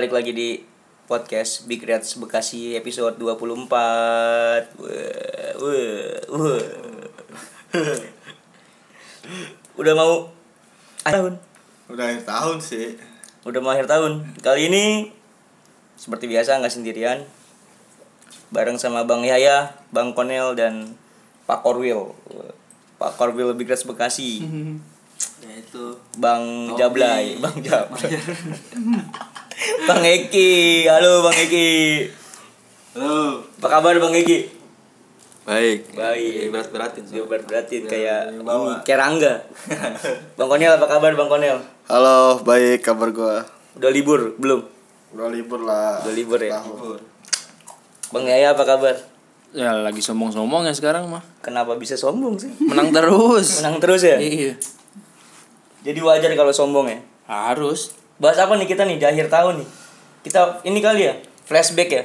Balik lagi di podcast Big Reds Bekasi episode 24 Wah, wah, wah. Udah mau akhir tahun? Udah akhir tahun sih. Udah mau akhir tahun. Kali ini Seperti biasa nggak sendirian. Bareng sama Bang Yaya Bang Konel dan Pak Korwil. Pak Korwil Big Reds Bekasi. Yaitu Bang. Jablay Bang Jablay Bang Eki Halo Bang Eki halo Apa kabar Bang Eki? Baik. Baik. berat beratin Dia berat-beratin kayak yang ini bawa. kayak Rangga. Bang Konel apa kabar Bang Konel? Halo, baik kabar gua. Udah libur belum? Udah libur lah. Udah libur ya? Tahun. Bang Yaya apa kabar? Ya lagi sombong-sombong ya sekarang mah. Kenapa bisa sombong sih? Menang terus. Menang terus ya? Iya. Jadi wajar kalau sombong ya. Harus. Bahas apa nih kita nih di akhir tahun nih? Kita ini kali ya, flashback ya.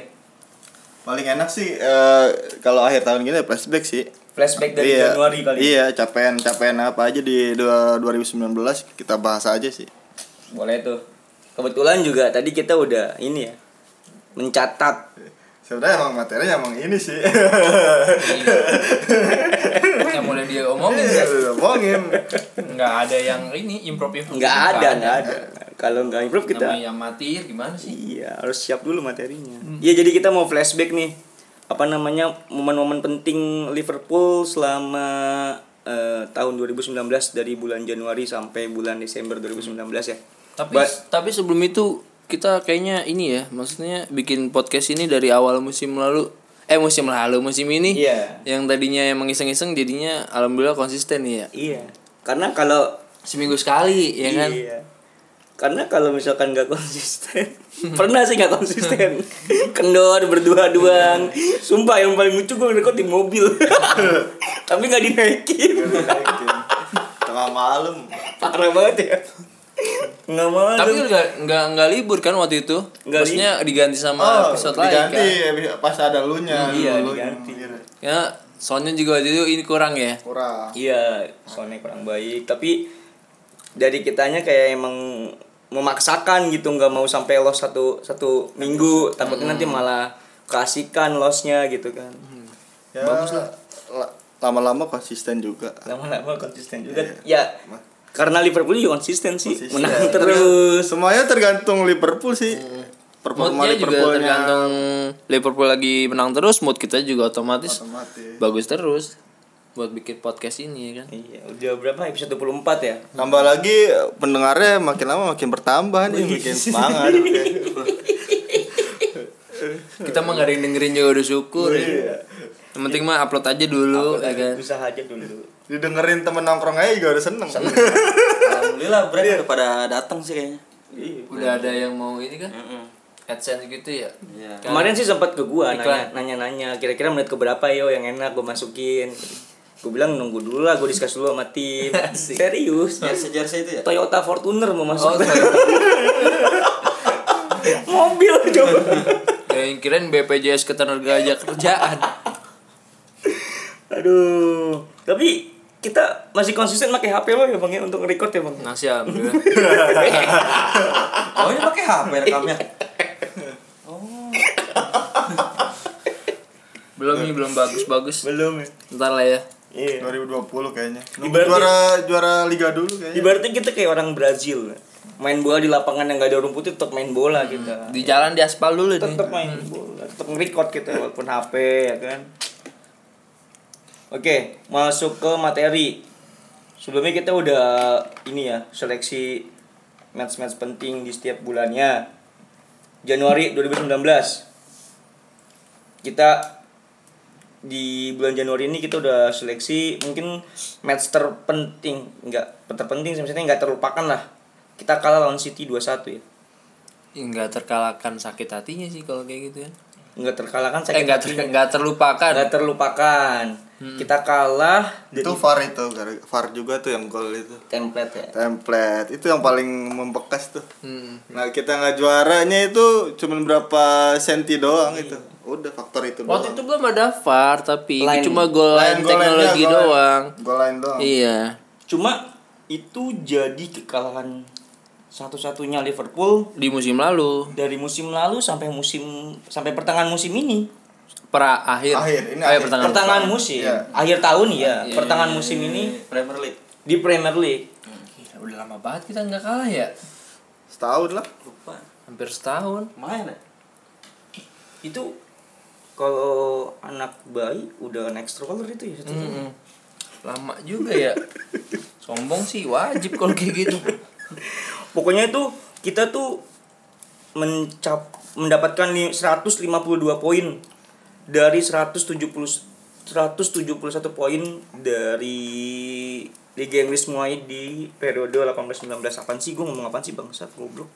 Paling enak sih eh, kalau akhir tahun gini ya flashback sih. Flashback dari iya, Januari kali. ya. Iya, capaian-capaian apa aja di dua- 2019 kita bahas aja sih. Boleh tuh. Kebetulan juga tadi kita udah ini ya mencatat Sebenarnya emang materinya emang ini sih. Yang mulai dia omongin ya. Ngomongin. Nggak ada yang ini improv improv. nggak ada nggak ada. Kalau nggak improve kita Namanya yang mati gimana sih? Iya, harus siap dulu materinya. Iya, jadi kita mau flashback nih. Apa namanya? momen-momen penting Liverpool selama eh, tahun 2019 dari bulan Januari sampai bulan Desember 2019 ya. Tapi Ba- tapi sebelum itu kita kayaknya ini ya, maksudnya bikin podcast ini dari awal musim lalu. Eh musim lalu, musim ini. Iya. Yang tadinya emang iseng-iseng jadinya alhamdulillah konsisten nih ya. Iya. Karena kalau Seminggu sekali ya kan. Iya. Karena kalau misalkan nggak konsisten, pernah sih nggak konsisten. Kendor berdua doang. Sumpah yang paling lucu gue rekod di mobil. Tapi nggak dinaikin. Tengah malam. Parah banget ya. Nggak mau. Tapi nggak nggak nggak libur kan waktu itu. Nggak Maksudnya diganti sama Oh, episode lain diganti kan. episode- pas ada lu nya. Iya, lu diganti. Ya, soalnya juga waktu itu ini kurang ya. Kurang. Iya, soalnya kurang baik. Tapi dari kitanya kayak emang memaksakan gitu, nggak mau sampai loss satu satu minggu. Takutnya nanti malah keasikan lossnya gitu kan. Ya, la- Lama-lama konsisten juga. Lama-lama konsisten juga. Ya, karena Liverpool juga konsisten sih, Konsisten. menang terus. Semuanya tergantung Liverpool sih. Performa Moodnya juga Liverpoolnya tergantung Liverpool lagi menang terus, mood kita juga otomatis otomatis. bagus terus buat bikin podcast ini ya kan. Iya, udah berapa episode 24 ya? Tambah lagi pendengarnya makin lama makin bertambah nih, makin semangat. Kita mah gak ada yang dengerin juga udah syukur ya. Iya. Yang penting mah upload aja dulu ya kan. Usaha aja dulu. Didengerin temen nongkrong aja juga udah seneng. alhamdulillah berat udah pada datang sih kayaknya Iya. Udah ada yang mau ini kan? AdSense gitu ya. iya Kemarin sih sempat ke gua nanya-nanya kira-kira menit keberapa yo yang enak gua masukin. Gua bilang nunggu dulu lah, gua diskus dulu sama tim. Serius. jersey jersey itu ya Toyota Fortuner mau masuk. Oh. Mobil coba. yang kirain BPJS Ketenaga Kerjaan. Aduh. Tapi kita masih konsisten pakai HP lo ya Bang ya untuk record ya Bang. Nasi alhamdulillah. oh ini pakai HP rekamnya belum nih belum bagus-bagus. Belum ya. Ntar lah ya. Iya. 2020 kayaknya. Nunggu Ibaratnya- juara juara liga dulu kayaknya. Ibaratnya kita kayak orang Brazil. Main bola di lapangan yang gak ada rumputnya tetap main bola kita. Di jalan di aspal dulu nih. tetap main bola tetap nge-record kita walaupun HP ya kan oke masuk ke materi. Sebelumnya kita udah ini ya seleksi match-match penting di setiap bulannya. Januari 2019 kita di bulan Januari ini kita udah seleksi mungkin match terpenting. Enggak terpenting maksudnya enggak terlupakan lah. Kita kalah lawan City 2-1 ya. Nggak terkalahkan sakit hatinya sih kalau kayak gitu kan nggak terkalahkan eh sakit nggak ter, nggak terlupakan. Nggak terlupakan. Kita kalah itu jadi VAR itu VAR juga tuh yang gol itu. Template ya. Template. Itu yang paling membekas tuh. Hmm. nah kita nggak juaranya itu cuman berapa senti doang itu. Udah faktor itu waktu doang. itu belum ada VAR tapi Lain- cuma gol lain teknologi lain. doang. Gol lain doang. Iya. Cuma itu jadi kekalahan satu-satunya Liverpool di musim lalu. dari musim lalu sampai musim sampai pertengahan musim ini. Pra akhir. Akhir, ini Eh, akhir. pertengahan pertengahan musim. Iya. akhir tahun ya Iya, pertengahan iya, musim ini Premier League. di Premier League. Gila, udah lama banget kita nggak kalah ya. Setahun lah. Lupa. Hampir setahun. Main ya? Itu kalau anak bayi udah next stroller itu ya satu Mm-mm. lama juga ya. Sombong sih wajib kalau kayak gitu pokoknya itu kita tuh mencap mendapatkan li- 152 poin dari 170 171 poin dari Liga Inggris mulai di periode 18-19 apaan sih? Gue ngomong apaan sih bangsat? Goblok.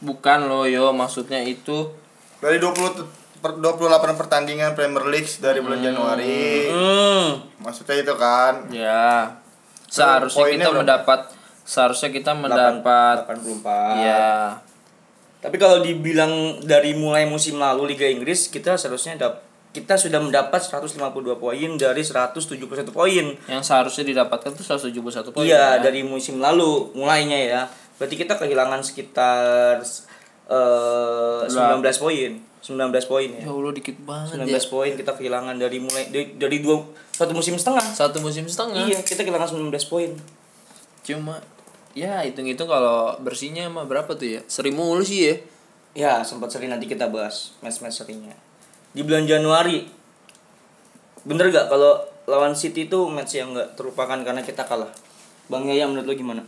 Bukan loh yo. Maksudnya itu dari 20 t- per 28 pertandingan Premier League dari bulan Januari. Hmm. Maksudnya itu kan. Ya. Seharusnya kita berapa? mendapat seharusnya kita mendapat 84 ya tapi kalau dibilang dari mulai musim lalu Liga Inggris kita seharusnya dap kita sudah mendapat 152 poin dari 171 poin yang seharusnya didapatkan tuh 171 poin Iya kan? dari musim lalu mulainya ya. Berarti kita kehilangan sekitar eh 19 poin. 19 poin ya. ya Allah dikit banget 19 ya poin kita kehilangan dari mulai dari, dari dua satu musim setengah. satu musim setengah Iya, kita kehilangan 19 poin. cuma ya hitung-hitung kalau bersihnya mah berapa tuh ya seri mulu sih ya Ya, sempat seri nanti kita bahas match-match serinya. Di bulan Januari. Bener gak kalau lawan City itu match yang gak terlupakan karena kita kalah? Bang Yaya menurut lo gimana?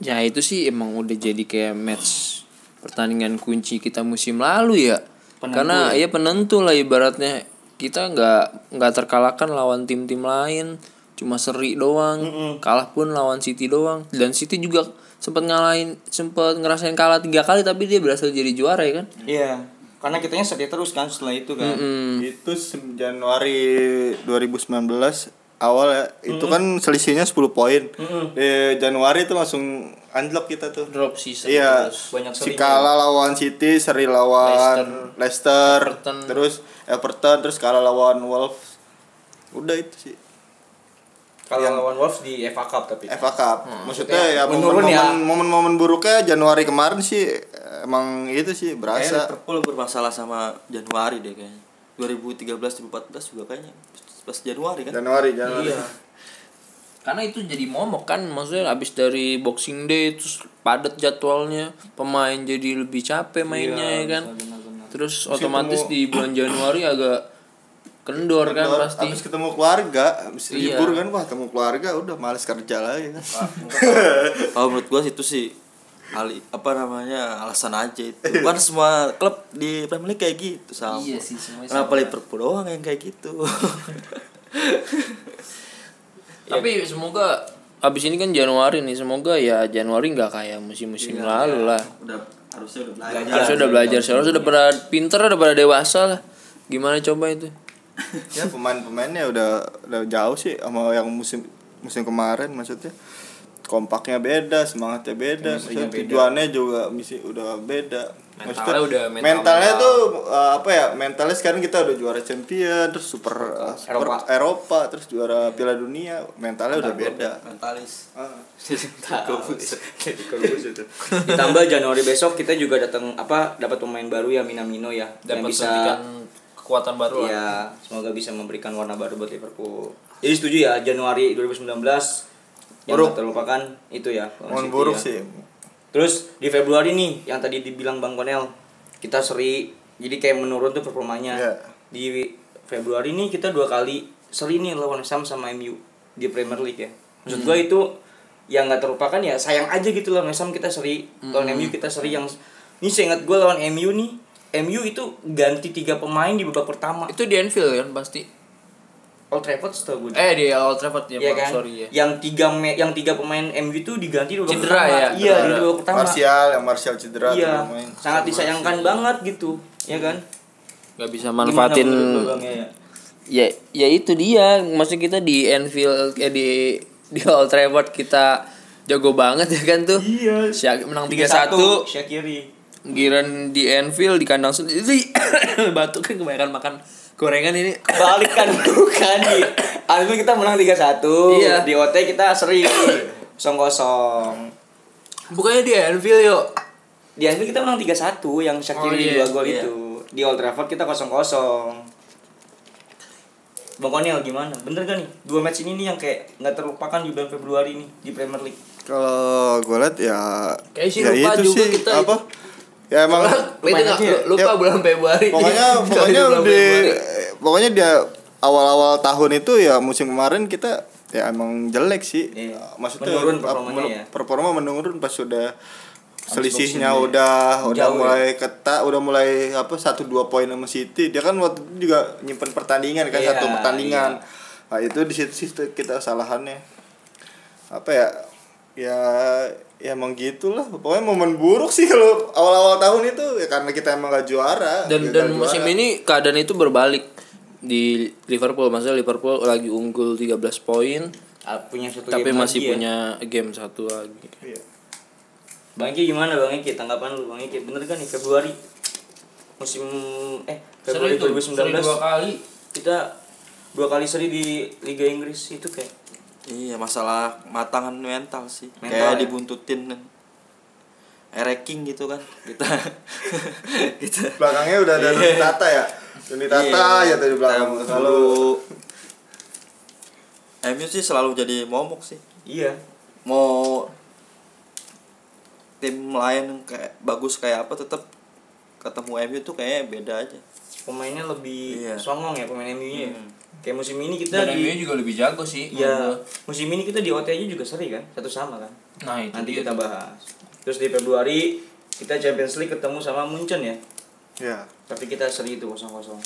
ya itu sih emang udah jadi kayak match pertandingan kunci kita musim lalu ya Penentu karena ya penentu lah ibaratnya kita nggak nggak terkalahkan lawan tim-tim lain cuma seri doang Mm-mm. kalah pun lawan City doang dan City juga sempat ngalahin sempat ngerasain kalah tiga kali tapi dia berhasil jadi juara ya kan Iya, karena kitanya seri terus kan setelah itu kan. Mm. itu sem- Januari 2019 awal ya itu kan selisihnya 10 poin di Januari itu langsung anjlok kita tuh drop season Iya, terus. Banyak si kalah lawan City, seri lawan Leicester, Everton. terus Everton, terus kalah lawan Wolves. Udah itu sih. Kalau lawan Wolves di FA Cup tapi. FA Cup. Maksudnya ya menurun momen-momen ya. momen-momen buruknya Januari kemarin sih emang itu sih Kayaknya berasa. Liverpool bermasalah sama Januari deh kayaknya 2013 2014 juga kayaknya pas Januari kan Januari, Januari. Iya. karena itu jadi momok kan maksudnya abis dari Boxing Day terus padat jadwalnya pemain jadi lebih capek mainnya ya kan terus otomatis di bulan Januari agak kendor kan Kendor, pasti. Habis ketemu keluarga, habis Iya. libur kan wah ketemu keluarga udah males kerja lagi kan. kalau menurut gua itu sih ali apa namanya alasan aja itu. Bukan semua klub di Premier League kayak gitu sama Iya sih, semuanya kenapa sama. Liverpool doang yang kayak gitu? Tapi semoga abis ini kan Januari nih semoga ya Januari nggak kayak musim-musim lalu lah. Udah harusnya udah belajar. Harusnya udah belajar harusnya udah pada pinter udah pada dewasa lah. Gimana coba itu ya pemain-pemainnya udah udah jauh sih sama yang musim musim kemarin maksudnya kompaknya beda semangatnya beda maksudnya beda. tujuannya juga misi udah beda Mentalnya udah mental- mentalnya mental. tuh uh, apa ya mentalnya sekarang kita udah juara champion terus super, uh, super Eropa. Eropa. terus juara Piala Dunia mentalnya udah beda mentalis Ah. Ditambah Januari besok kita juga datang apa dapat pemain baru ya Minamino ya yang dapat bisa suntikan kekuatan baru ya semoga bisa memberikan warna baru buat Liverpool. Jadi setuju ya Januari 2019 yang Buruk. terlupakan itu ya. lawan Mohon buruk ya. sih Terus di Februari nih yang tadi dibilang Bang Konel kita seri jadi kayak menurun tuh performanya. Iya. Di Februari nih kita dua kali seri nih lawan Sam sama MU di Premier League ya. Maksud gua itu yang nggak terlupakan ya sayang aja gitu lawan Sam kita seri lawan MU kita seri yang ini saya ingat gua lawan MU nih MU itu ganti tiga pemain di babak pertama itu di Anfield kan pasti Old Trafford setahu gue Eh di Old Trafford ya, Bang. kan? sorry ya. Yang tiga me- yang tiga pemain MU itu diganti di babak Cedera pertama. ya? Iya, di Cedera. babak pertama. Martial yang Martial cedera Iya. main. Sangat disayangkan banget gitu, ya kan? Gak bisa manfaatin ya, ya? ya ya itu dia maksudnya kita di Anfield eh di di Old Trafford kita jago banget ya kan tuh Iya. Syak menang 3-1 3-1 Syakiri. Giran di Anfield di kandang sendiri batuk kan kebanyakan makan gorengan ini Balik kan bukan di Anfield kita menang 3-1. Iya. Di OT kita seri 0-0. bukannya di Anfield yuk Di Anfield kita menang 3-1 yang Syakiri Oh, iya, dua gol iya. itu. Di Old Trafford kita 0-0. Bang Konil gimana? Bener gak nih? Dua match ini nih yang kayak nggak terlupakan di bulan Februari nih di Premier League. Kalau gue liat ya Kayak sih ya lupa itu juga sih kita apa? Ya emang ya. lupa Ya, bulan Februari pokoknya pokoknya bulan di Februari. pokoknya dia awal-awal tahun itu ya musim kemarin kita ya emang jelek sih. Iya. Maksudnya Menurun performanya ya. Performa menurun pas sudah selisihnya Boxing Day. udah udah Jauh ya. mulai ketat, udah mulai apa satu dua poin sama City. Dia kan waktu itu juga nyimpen pertandingan kan Iya, satu pertandingan. Nah, itu di situ kita kesalahannya. Apa ya? Ya ya emang gitulah pokoknya momen buruk sih kalau awal-awal tahun itu ya karena kita emang gak juara dan dan musim juara. ini keadaan itu berbalik di Liverpool maksudnya Liverpool lagi unggul 13 poin Ah, punya satu tapi game masih lagi ya. punya game satu lagi Iya. Bang Eki gimana Bang Eki? Tanggapan lu Bang Eki? Bener kan nih Februari musim eh Februari 2019 kali kita dua kali seri di Liga Inggris itu kayak Iya masalah matangan mental sih. Mental Kayak ya? dibuntutin kan. Ereking gitu kan Kita. Kita. Belakangnya udah ada Doni Tata ya? Doni Tata ya tadi belakang. Kalau kalau MU sih selalu jadi momok sih. Iya. Mau Tim lain yang kayak bagus kayak apa tetap ketemu MU tuh kayaknya beda aja. Pemainnya lebih Iya. songong ya pemain MU nya. Hmm. Kayak musim ini kita dan di MU juga lebih jago sih ya musim ini kita di OT aja juga seri kan satu sama kan. nah itu Nanti dia kita bahas. Terus di Februari kita Champions League ketemu sama Munchen ya. ya Tapi kita seri itu 0-0.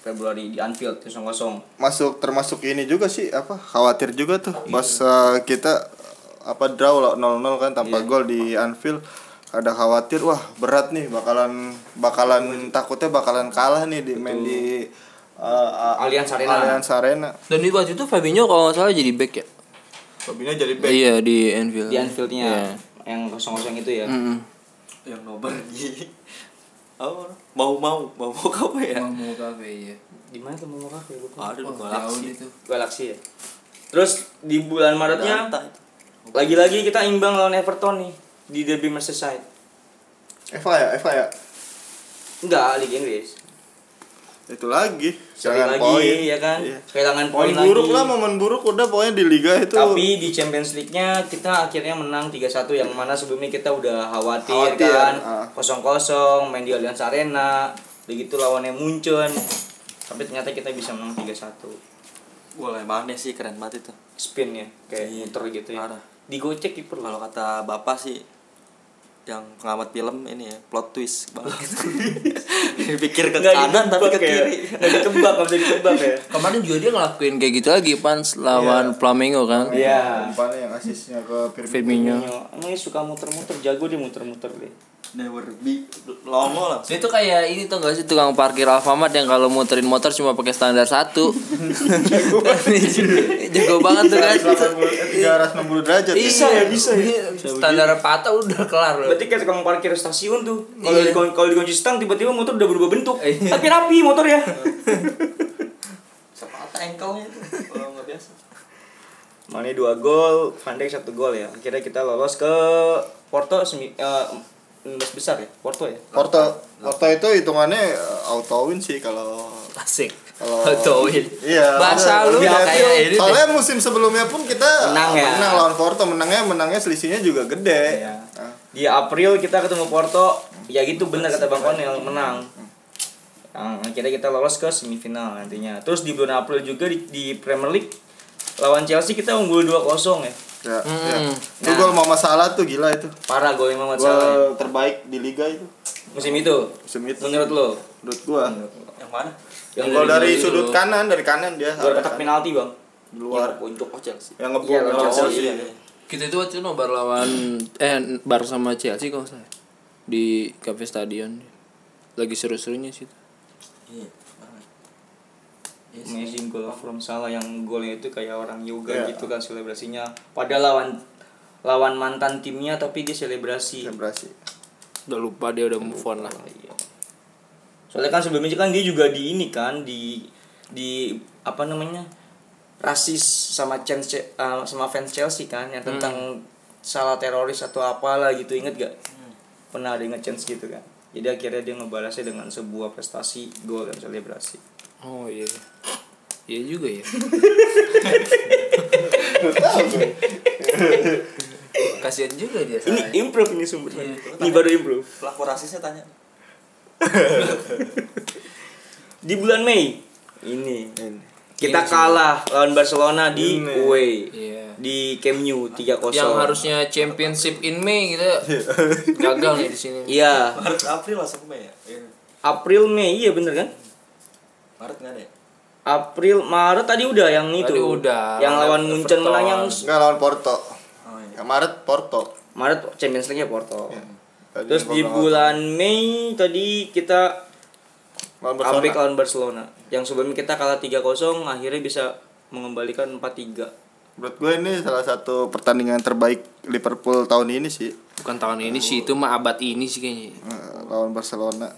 Februari di Anfield 0-0. masuk termasuk ini juga sih apa khawatir juga tuh pas uh, kita apa draw lah 0-0 kan tanpa gol di Anfield ada khawatir wah berat nih bakalan bakalan takutnya bakalan kalah nih di main di uh, Allianz Arena. Allianz Arena. dan di waktu itu Fabinho kalau nggak salah jadi back ya Fabinho jadi back. iya di Anfield Di Anfieldnya Iya. yang 0-0 itu ya. Mm-mm. Yang nobar di Oh, mau mau mau mau apa ya? mau kafe ya Di mana tuh mau kafe lupa. Aduh, Oh, galaksi. itu. Galaxy ya. Terus di bulan Maretnya lagi-lagi kita imbang lawan Everton nih di derby Merseyside. Eva ya, Eva ya. Enggak, Liga Inggris. Itu lagi. Sekali Kehilangan lagi poin. ya kan. Iya. Kehilangan poin lagi. buruk lah, momen buruk udah pokoknya di liga itu. Tapi di Champions League-nya kita akhirnya menang 3-1 yang mana sebelumnya kita udah khawatir, Khawatir, kan. ah. Kosong-kosong main di Allianz Arena. Begitu lawannya Munchen. Tapi ternyata kita bisa menang 3-1. Boleh mana sih keren banget itu. Spin ya, kayak Iya, muter gitu ya. parah. Digocek kiper Kalau kata bapak sih yang pengamat film ini ya plot twist banget pikir ke Nggak kanan tapi ke ya. kiri Nggak ditebak, nggak bisa ditebak ya. kemarin juga dia ngelakuin kayak gitu lagi Pans lawan Flamengo kan Iya. Umpannya yang asisnya ke Firmino. Emangnya suka muter-muter, jago dia muter-muter deh. never be longo lah Dia tuh kayak ini tuh gak sih tukang parkir Alfamart yang kalau muterin motor cuma pakai standar satu. Jago banget tuh kan. 360 derajat. Bisa ya, bisa ya. Standar patah udah kelar loh. Berarti kayak tukang parkir stasiun tuh. Kalau Iya. di kalau dikunci stang tiba-tiba motor udah berubah bentuk. Iya. Tapi rapi motor ya. sepatah engkelnya itu kalau nggak biasa Mane dua gol, Van Dijk satu gol ya. Akhirnya kita lolos ke Porto semi eh, 16 besar ya, Porto ya. Porto Porto itu hitungannya uh, auto win sih kalau Asik. kalau Autoin. Iya. Bahasa lu iya, kayak itu. ini. Soalnya musim sebelumnya pun kita Menang ya. menang lawan Porto, menangnya menangnya selisihnya juga gede. Iya. Nah, Di April kita ketemu Porto, ya gitu benar kata Bang Konel menang. Yang akhirnya kita lolos ke semifinal nantinya. Terus di bulan April juga di, di Premier League lawan Chelsea kita unggul 2-0 ya. ya, ya. Hmm. Itu gol Mama Salah tuh gila itu. Parah gol Muhammad Salah. Gol terbaik di liga itu. Musim itu. Musim itu. Menurut lo? Menurut gua. yang mana Yang Gol dari dari itu. sudut kanan, dari kanan dia. luar arah kotak penalti, Bang. Luar. untuk oh Chelsea Yang Iya, lawan Chelsea. Iya. Kita itu waktu itu nobar lawan eh bar sama Chelsea kalau saya di Cafe Stadion. Lagi seru-serunya sih. iya banget. Iya. Amazing goal from Salah yang golnya itu kayak orang yoga Iya. gitu kan selebrasinya. Padahal lawan lawan mantan timnya tapi dia selebrasi. Selebrasi. Udah lupa dia udah move on lah. Iya. Soalnya kan sebelumnya kan dia juga di ini kan di di apa namanya rasis sama Chelsea uh, sama fans Chelsea kan yang tentang salah teroris atau apalah gitu inget gak? Pernah ada inget chance gitu kan? Jadi akhirnya dia ngebalasnya dengan sebuah prestasi gol dan selebrasi. Oh iya. Iya juga ya. Kasihan juga dia. Ini improve ini sumbernya. Ini baru improve. pelaku rasisnya tanya Di bulan Mei ini Ini. Kita kalah lawan Barcelona di Ini. away Iya. di Camp Nou 3-0. Yang harusnya championship in May kita gagal nih di sini. Iya, Maret April langsung Mei ya Iya. April Mei iya bener kan? Maret nggak ada ya April Maret tadi udah yang itu. Tadi udah. Yang lawan. Munchen menang yang Enggak lawan Porto. oh iya Yang Maret Porto. Maret Champions League ya Porto. Tadi Terus di bulan Mei tadi kita. Comeback lawan Barcelona. Yang sebelumnya kita kalah 3-0 akhirnya bisa mengembalikan 4-3. Menurut gue ini salah satu pertandingan terbaik Liverpool tahun ini sih. Bukan tahun ini sih, itu mah abad ini sih kayaknya. Eh, lawan Barcelona.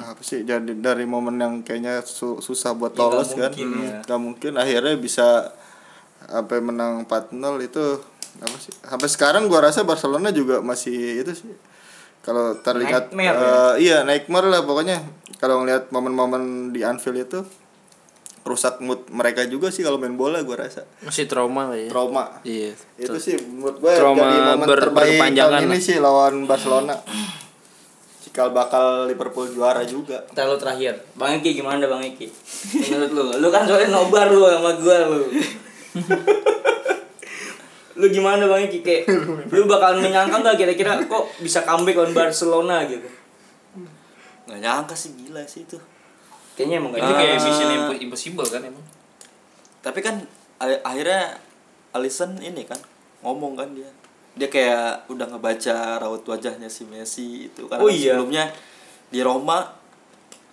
Apa sih jadi dari momen yang kayaknya su- susah buat Ya, lolos kan. mungkin, ya. Gak mungkin akhirnya bisa sampai menang 4-0 itu apa sih? Sampai sekarang gua rasa Barcelona juga masih itu sih. Kalau terlihat Nightmare, eh, iya nightmare lah pokoknya. Kalau ngelihat momen-momen di Anfield itu rusak mood mereka juga sih kalau main bola gua rasa. Masih trauma lah ya. Trauma. Iya. Itu sih menurut gue Trauma jadi momen ber- terbaik tahun ini sih lawan Barcelona. Cikal bakal Liverpool juara juga. Kita lu terakhir. Bang Eki gimana Bang Eki? Menurut lu? Lu kan soalnya nobar lu sama gua lu. lu gimana Bang Eki kayak lu bakalan menyangka nggak kira-kira kok bisa comeback lawan Barcelona? Gitu? nggak nyangka sih gila sih itu. Kayaknya emang gak Itu kayak mission imp- impossible kan emang. tapi kan akhirnya Alisson ini kan ngomong kan dia. Dia kayak udah ngebaca raut wajahnya si Messi itu. Karena Oh iya. sebelumnya di Roma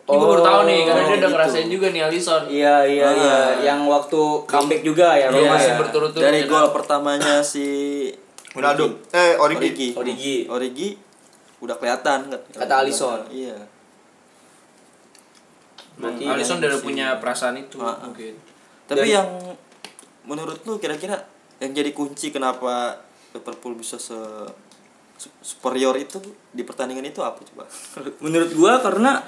Ini gue baru tahu nih karena Oh, dia udah gitu. ngerasain juga nih Alisson. Iya iya Ah. iya, yang waktu comeback juga ya Iya, Roma masih ya. berturut-turut. dari ya. gol pertamanya si Ronaldo. Eh, Origi. Origi Origi. Origi udah kelihatan Kata Alisson. iya Berarti Alisson yang udah punya perasaan itu Ah, ah. mungkin. tapi Dan- yang menurut lu kira-kira yang jadi kunci kenapa Liverpool bisa se superior itu di pertandingan itu apa coba menurut gua karena.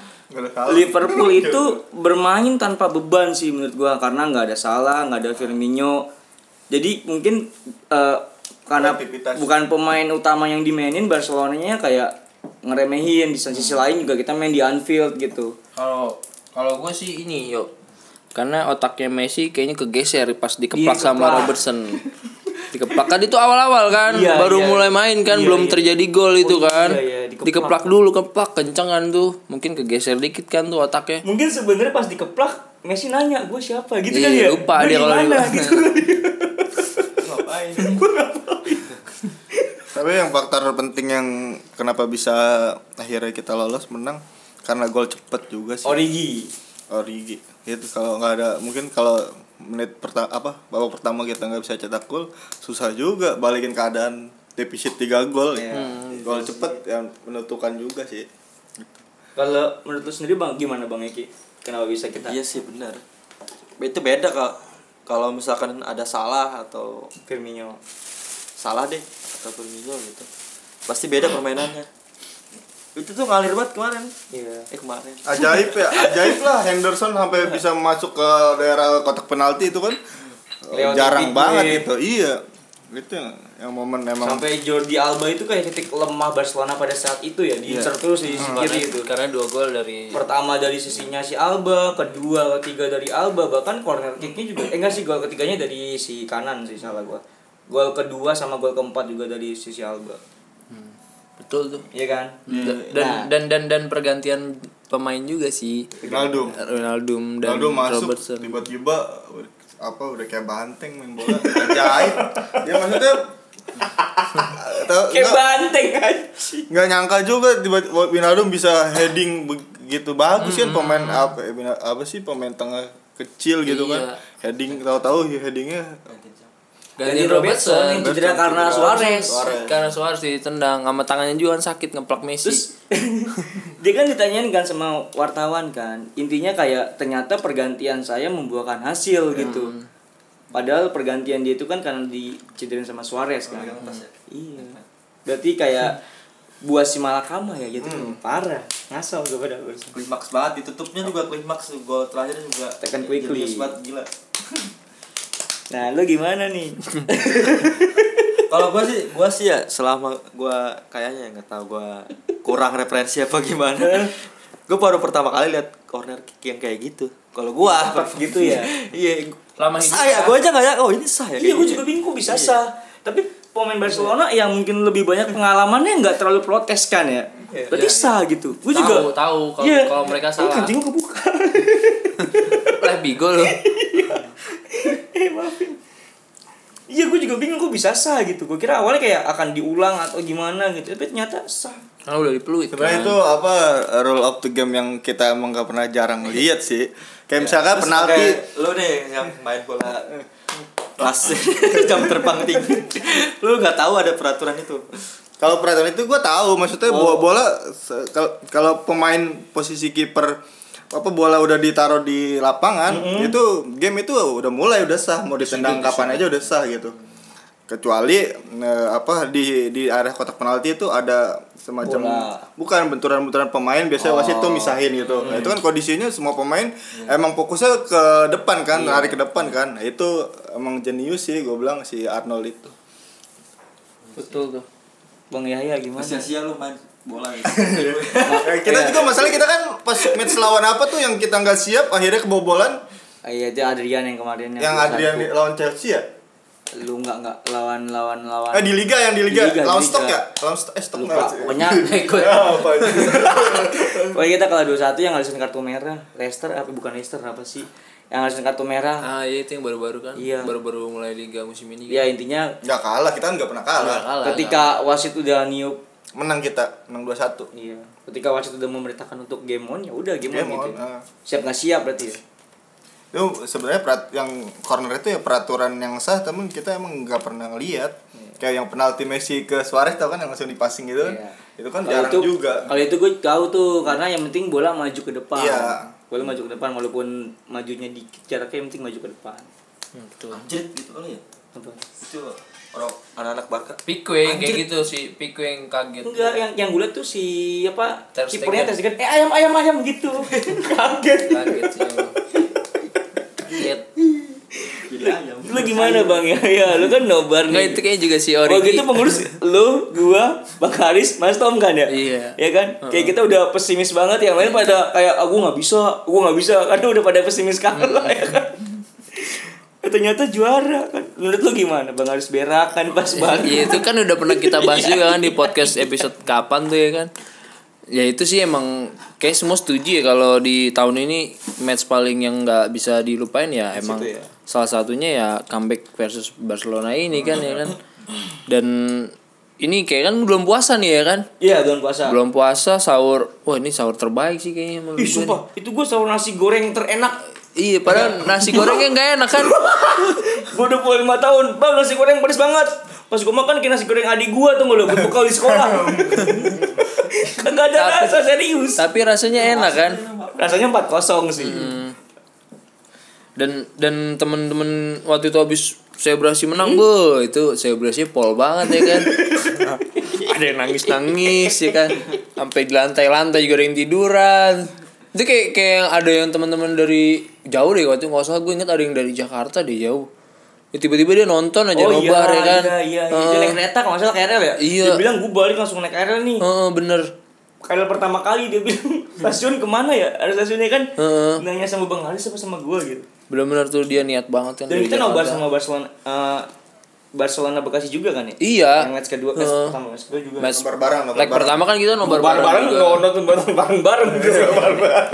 Liverpool itu bermain tanpa beban sih menurut gua karena nggak ada Salah, nggak ada Firmino. Jadi mungkin eh, karena bukan pemain utama yang dimainin Barcelonanya kayak ngeremehin di sisi lain juga kita main di Anfield gitu. Kalau kalau gue sih ini yuk karena otaknya Messi kayaknya kegeser pas dikeplak Dikeplak. sama Robertson. dikeplak kan itu awal-awal kan Iya, baru iya. mulai main kan Iya, belum iya. terjadi gol itu Oh, kan. iya, iya, dikeplak. dikeplak dulu keplak kenceng kan tuh. Mungkin kegeser dikit kan tuh otaknya. Mungkin sebenarnya pas dikeplak Messi nanya gue siapa gitu kan Iya, ya. lupa dia di kalau mana gitu. ngapain Tapi yang faktor penting yang kenapa bisa akhirnya kita lolos menang karena gol cepet juga sih. Origi. Origi. Itu kalau nggak ada mungkin kalau menit pertama apa babak pertama kita nggak bisa cetak gol susah juga balikin keadaan defisit 3 gol Iya. gol cepet yang menentukan juga sih. Kalau menurut lu sendiri Bang gimana Bang Eki? Kenapa bisa kita? Iya sih benar. Itu beda kalau kalau misalkan ada salah atau Firmino? salah deh atau Firmino gitu. Pasti beda permainannya itu tuh ngalir banget kemarin. Iya. eh kemarin. Ajaib ya ajaib lah Henderson sampai bisa masuk ke daerah kotak penalti itu kan. Lewat jarang titik banget gitu. Iya. Itu yang- yang momen emang. Sampai Jordi Alba itu kayak titik lemah Barcelona pada saat itu ya, diincar terus di sisi kiri itu. Karena dua gol dari Pertama dari sisinya si Alba, kedua, ketiga dari Alba, bahkan corner kicknya juga eh enggak sih gol ketiganya dari si kanan sih salah gua. Gol kedua sama gol keempat juga dari sisi Alba. Betul tuh. Iya kan? Dan, dan dan dan dan pergantian pemain juga sih. Ronaldo. Ronaldo dan Ronaldo masuk Robertson. tiba-tiba apa udah kayak banteng main bola. Ajaib ya maksudnya tau- Kayak nggak- banteng anjing. nggak nyangka juga tiba-tiba Wijnaldum bisa heading begitu bagus kan pemain apa ya, Wina- apa sih pemain tengah kecil gitu kan. Iya. heading tahu-tahu headingnya Ganti Robertson yang cedera karena. Suarez. Suarez. karena Suarez ditendang sama tangannya juga kan sakit ngeplak Messi. Terus dia kan ditanyain kan sama wartawan kan. Intinya kayak ternyata pergantian saya membuahkan hasil gitu. Padahal pergantian dia itu kan karena dicederin sama Suarez kan. Iya. Berarti kayak buah si malakama ya gitu. Parah. Ngasal gue pada klimaks banget ditutupnya juga klimaks. Gol terakhir juga Tekan quickly. Gila nah lu gimana nih? Kalau gua sih gua sih ya selama gua kayaknya nggak tahu gua kurang referensi apa gimana. Gua baru pertama kali lihat corner kick yang kayak gitu. Kalau gua gitu ya? Iya Lama hidup saya kan? gua aja nggak ya oh ini sah ya iya kayak gue gini. juga bingung bisa sah? Tapi pemain Barcelona yang mungkin lebih banyak pengalamannya nggak terlalu protes kan ya? Berarti sah gitu. Gue Tahu, juga tahu kalau- Iya. kalau mereka Oh, salah. kancing gue kebuka lah bigo loh eh maafin. Iya gue juga bingung kok bisa sah gitu? Gue kira awalnya kayak akan diulang atau gimana gitu tapi ternyata sah. Karena udah dipeluit sebenarnya kan. itu apa rule of the game yang kita emang nggak pernah jarang lihat sih. Kayak misalkan Terus penalti. lu nih yang main bola kelas jam terbang tinggi. Lu nggak tahu ada peraturan itu. Kalau peraturan itu gue tahu, maksudnya bola bola kalau kalau pemain posisi kiper apa bola udah ditaruh di lapangan, itu game itu udah mulai udah sah, mau ditendang kapan aja udah sah gitu. Kecuali eh, apa di di area kotak penalti itu ada semacam Bola. bukan benturan-benturan pemain biasanya wasit tuh misahin gitu. Nah, itu kan kondisinya semua pemain emang fokusnya ke depan kan, lari ke depan kan. Nah, itu emang jenius sih gue bilang si Arnold itu. betul tuh bang Yahya gimana sia-sia lu main bola gitu. Kita juga masalah kita kan pas match lawan apa tuh yang kita nggak siap akhirnya kebobolan? Ah, iya itu Adrian yang kemarin yang satu. Adrian di- lawan Chelsea ya? Lu nggak nggak lawan lawan lawan. Eh di liga yang di liga, Di liga, lawan di stok ya? Lawan stok eh stok lupa pokoknya ikut. Ya, apa itu? pokoknya kita kalau dua satu yang ngalisin kartu merah. Leicester apa bukan Leicester apa sih? Yang ngalisin kartu merah. Ah iya itu yang baru-baru kan? Iya. baru-baru mulai liga musim ini ya intinya nggak kalah kita kan nggak pernah kalah. Kalah, ketika wasit udah niup menang kita menang 2-1 iya ketika wasit udah memerintahkan untuk game on ya udah game, Game on, on, gitu ah. siap nggak siap berarti ya itu sebenarnya perat- yang corner itu ya peraturan yang sah temen kita emang nggak pernah ngeliat kayak yang penalti Messi ke Suarez tau kan yang langsung dipasing gitu kan Iya. itu kan Kalau jarang itu, juga Kalau itu gue tahu tuh karena yang penting bola maju ke depan. Iya. Bola maju ke depan walaupun majunya dikit jaraknya yang penting maju ke depan. Hmm, betul Anjir gitu kali ya Apa? itu orang anak-anak Barca Pique yang kayak gitu sih Pique yang kaget Enggak, yang yang gue liat tuh si apa kipernya Ter Stegen, eh ayam ayam ayam gitu. Kaget. kaget sih kaget jadi ayam Lu gimana Bang ya? Ya, lu kan nobar Enggak nih. itu kayaknya juga si Oh Origi gitu pengurus lu, gua, Bang Haris, Mas Tom kan ya? Iya. Ya kan? Kayak kita udah pesimis banget yang lain pada kayak aku nggak bisa, aku nggak bisa karena udah pada pesimis kalah ya kan. Eh, Ternyata juara kan. Menurut lu gimana? Bang Haris berakan pas banget. Iya itu kan udah pernah kita bahas juga kan di podcast episode kapan tuh ya kan Ya itu sih emang kayak semua setuju ya kalau di tahun ini match paling yang nggak bisa dilupain ya emang ya. salah satunya ya comeback versus Barcelona ini kan ya kan dan ini kayak kan belum puasa nih ya kan Iya, bulan puasa. belum puasa sahur wah ini sahur terbaik sih kayaknya Ih, gue sumpah, itu gue sahur nasi goreng terenak. Iya, padahal nasi gorengnya nggak enak kan. gue udah puluh lima tahun, bang nasi goreng pedes banget. Pas gue makan kayak nasi goreng adik gue tuh nggak buat bekal di sekolah. Kagak ada rasa serius. Tapi rasanya enak kan. Rasanya 4-0 sih. Dan dan temen-temen waktu itu habis selebrasi menang, bu itu selebrasinya pol banget ya kan. ada yang nangis-nangis ya kan. Sampai di lantai-lantai juga ada yang tiduran. Itu kayak kayak yang ada yang teman-teman dari jauh deh waktu nggak salah gue inget ada yang dari Jakarta deh jauh. Ya, tiba-tiba dia nonton aja Oh nobar iya, ya kan. iya, iya, iya. Heeh. Dia naik kereta kalau salah KRL ya? Iya. Dia bilang gue balik langsung naik KRL nih. Heeh, bener. KRL pertama kali dia bilang stasiun ke mana ya? Ada stasiunnya kan? Heeh. Nanya sama Bang Haris apa sama gue gitu. Bener-bener tuh dia niat banget kan. Dan kita nobar sama Barcelona. eh, Barcelona Bekasi juga kan ya? Iya. Yang match kedua, match Heeh. pertama, match kedua juga. Match Nobar bareng, nobar leg bareng. pertama kan kita nobar bareng bareng juga. nggak nonton bareng bareng bareng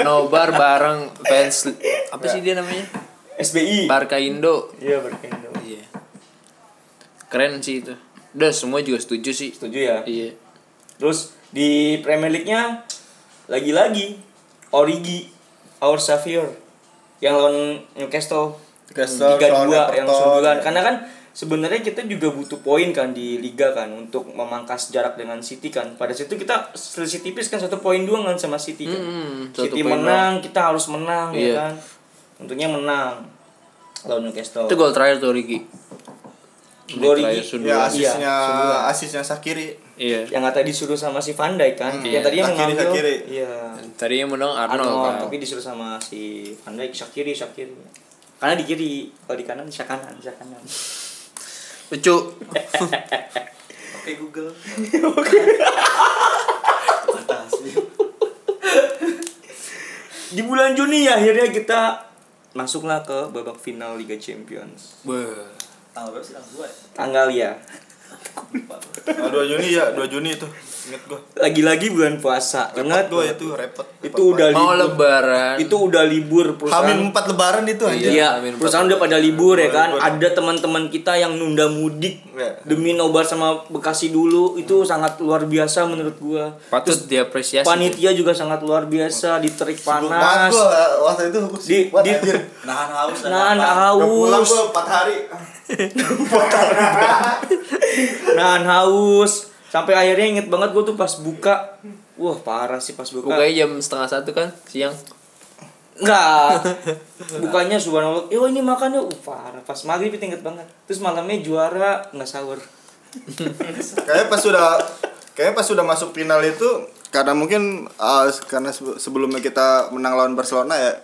nobar bareng fans apa sih dia namanya? SBI Barca Indo. Iya berkendo iya. Keren sih itu. Udah semua juga setuju sih. Setuju ya? Iya. Terus di Premier League-nya lagi-lagi Origi Our Savior yang lawan Newcastle. Newcastle, Liga lawan 2 yang sundulan karena kan sebenarnya kita juga butuh poin kan di liga kan untuk memangkas jarak dengan City kan. Pada situ kita selisih tipis kan satu poin dua kan sama City kan. Satu City menang kita harus menang Iya. ya kan? Untungnya menang lawan Newcastle. Itu gol terakhir tuh Riki. Gol sundulan. Ya Iya, asisnya sundulan. asisnya Sakiri. iya. Yang kata disuruh sama si Van Dijk kan Hmm, yang tadinya Shaqiri, mengambil Shaqiri. iya. Tadinya menang Arnold, Arnold, kan. tapi disuruh sama si Van Dijk Shakiri Shakiri karena di kiri kalau di kanan bisa kanan bisa kanan lucu Oke Google. di bulan Juni akhirnya kita masuklah ke babak final Liga Champions Beuh. Tanggal berapa sih? Tanggal dua ya? tanggal ya Ah, 2 Juni ya, 2 Juni itu. Ingat gua. lagi-lagi bulan puasa Repot ingat gua itu, repot. itu udah mau libur lebaran itu udah libur perusahaan Hamin 4 lebaran itu anjir. Iya, Amin. perusahaan udah pada libur ya kan. Libur. Ada teman-teman kita yang nunda mudik Iya. demi nobar sama Bekasi dulu. Itu sangat luar biasa menurut gua. patut diapresiasi Panitia juga sangat luar biasa, diterik panas. gua waktu itu Di- di- anjir. Nahan haus Nahan. Udah pulang haus, gua 4 hari. nahan haus. Sampai akhirnya inget banget gua tuh pas buka. Wah, parah sih pas buka. bukanya jam setengah satu kan siang Enggak. Bukanya subhanallah. Yo ini makannya uh parah. Pas maghrib itu inget banget. Terus malamnya juara nggak sahur. Kayaknya pas sudah kayaknya pas sudah masuk final itu karena mungkin ah, karena sebe- sebelumnya kita menang lawan Barcelona ya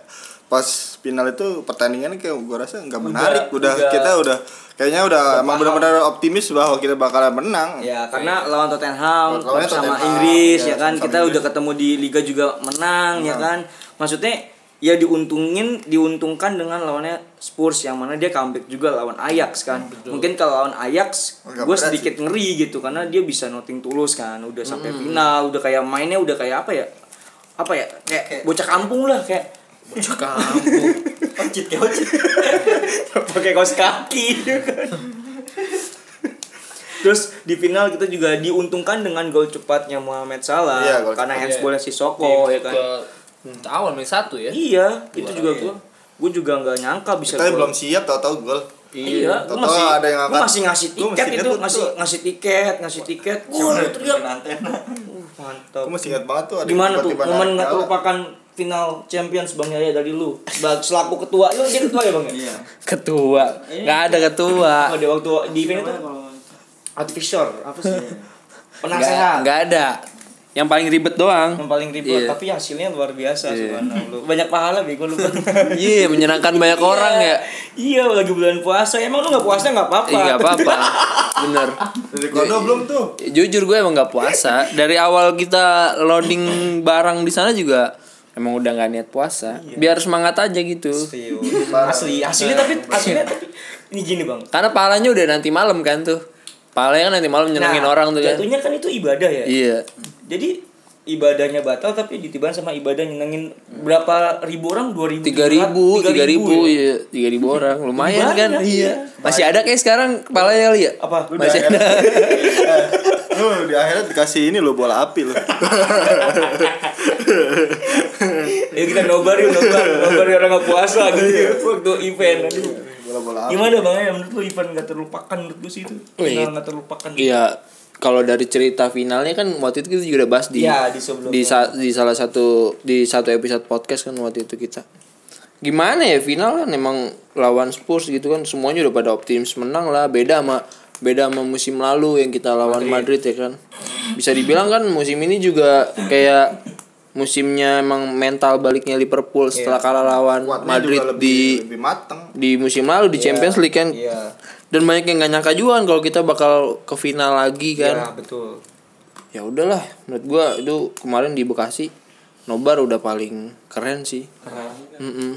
pas final itu pertandingannya kayak gua rasa nggak menarik udah, udah- kita udah kayaknya udah, emang benar-benar optimis bahwa kita bakalan menang Ya, karena lawan Tottenham Lawannya sama Tottenham, Inggris ya, ya kan. Kita Inggris. udah ketemu di liga juga menang ya kan. Maksudnya ya diuntungin diuntungkan dengan lawannya Spurs yang mana dia comeback juga lawan Ajax kan. Mungkin kalau lawan Ajax gue sedikit ngeri gitu karena dia bisa noting tulus kan. Udah sampai final, udah kayak mainnya udah kayak apa ya? Apa ya? Kayak bocah kampung lah kayak bocah kampung Ocit kayak ocit. pakai kaos kaki. Terus di final kita juga diuntungkan dengan gol cepatnya Muhammad Salah Iya, karena handsballnya si Soko ya kan. Ke awal main satu ya Iya, itu juga gua gua juga nggak nyangka bisa kita gol. belum siap tahu-tahu gol Iya, Tahu-tahu masih ada yang gua angkat. masih ngasih tiket masih itu, ngasih tuh. ngasih tiket, ngasih tiket. Itu dia. Uh, Mantap. aku masih ingat banget tuh ada Gimana tuh momen nggak terlupakan final Champions Bang Yaya dari lu. Selaku ketua. Lu dia ketua ya Bang ya? Iya. ketua. Nggak ada ketua. Oh, di waktu di event itu? Artificial apa sih? Penasehat. nggak ada. Yang paling ribet doang. Yang paling ribet Iya. tapi hasilnya luar biasa Iya. subhanallah. Banyak pahala bego lu. Iya menyenangkan banyak orang ya. Iya lagi bulan puasa. Emang lu nggak puasa nggak apa-apa. Iya nggak apa-apa. Bener. Dari kono belum tuh? jujur gue emang nggak puasa. Dari awal kita loading barang di sana juga emang udah nggak niat puasa biar semangat aja gitu. Serius. asli hasilnya tapi hasilnya tapi ini gini bang. Karena pahalanya udah nanti malam kan tuh. Pahalanya kan nanti malam nyenengin Nah, orang tuh kan. jatuhnya kan itu ibadah ya? Iya. Jadi ibadahnya batal tapi ditiban sama ibadah nyenengin berapa ribu orang? Dua ribu tiga ribu tiga ribu iya tiga ribu orang. Lumayan kan? Banyak, iya. Iya. masih ada kayak sekarang kepalanya kali ya? Apa? Masih Udah, ada. Eh, lu di akhirat dikasih ini lo bola api lo ya kita nobar yuk nobar. Nobar orang nggak puasa gitu. Waktu event bola bola Gimana bang? Ya menurut lu event gak terlupakan menurut lu sih itu? Wih. Final gak terlupakan? Iya, kalau dari cerita finalnya kan waktu itu kita juga udah bahas di Iya, di di, sa- di salah satu di satu episode podcast kan waktu itu kita. Gimana ya final kan emang lawan Spurs gitu kan semuanya udah pada optimis menang lah beda sama beda sama musim lalu yang kita lawan Madrid, ya kan. Bisa dibilang kan musim ini juga kayak musimnya emang mental baliknya Liverpool setelah kalah lawan Kuatnya Madrid lebih, di lebih mateng di musim lalu di Champions League kan. Iya Dan banyak yang gak nyangka juga kan kalau kita bakal ke final lagi kan? Iya betul. Ya udahlah menurut gua itu kemarin di Bekasi nobar udah paling keren sih. Keren Mm-mm.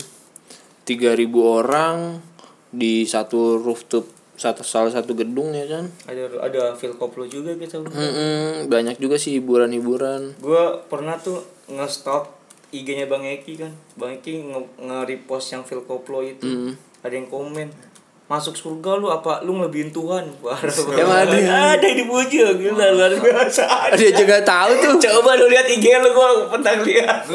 3000 orang di satu rooftop satu salah satu gedung ya kan? Ada ada Phil Koplo juga kita Mm-mm, banyak juga sih hiburan-hiburan. Gue pernah tuh nge-stalk IG-nya Bang Eki kan? Bang Eki nge- nge-repost yang Phil Koplo itu. Mm. ada yang komen masuk surga lu apa lu ngelebihin Tuhan? Banget. mana? ada. Yang dipuji gila luar biasa. Dia juga tahu tuh. Coba lu lihat IG lu gua pernah lihat.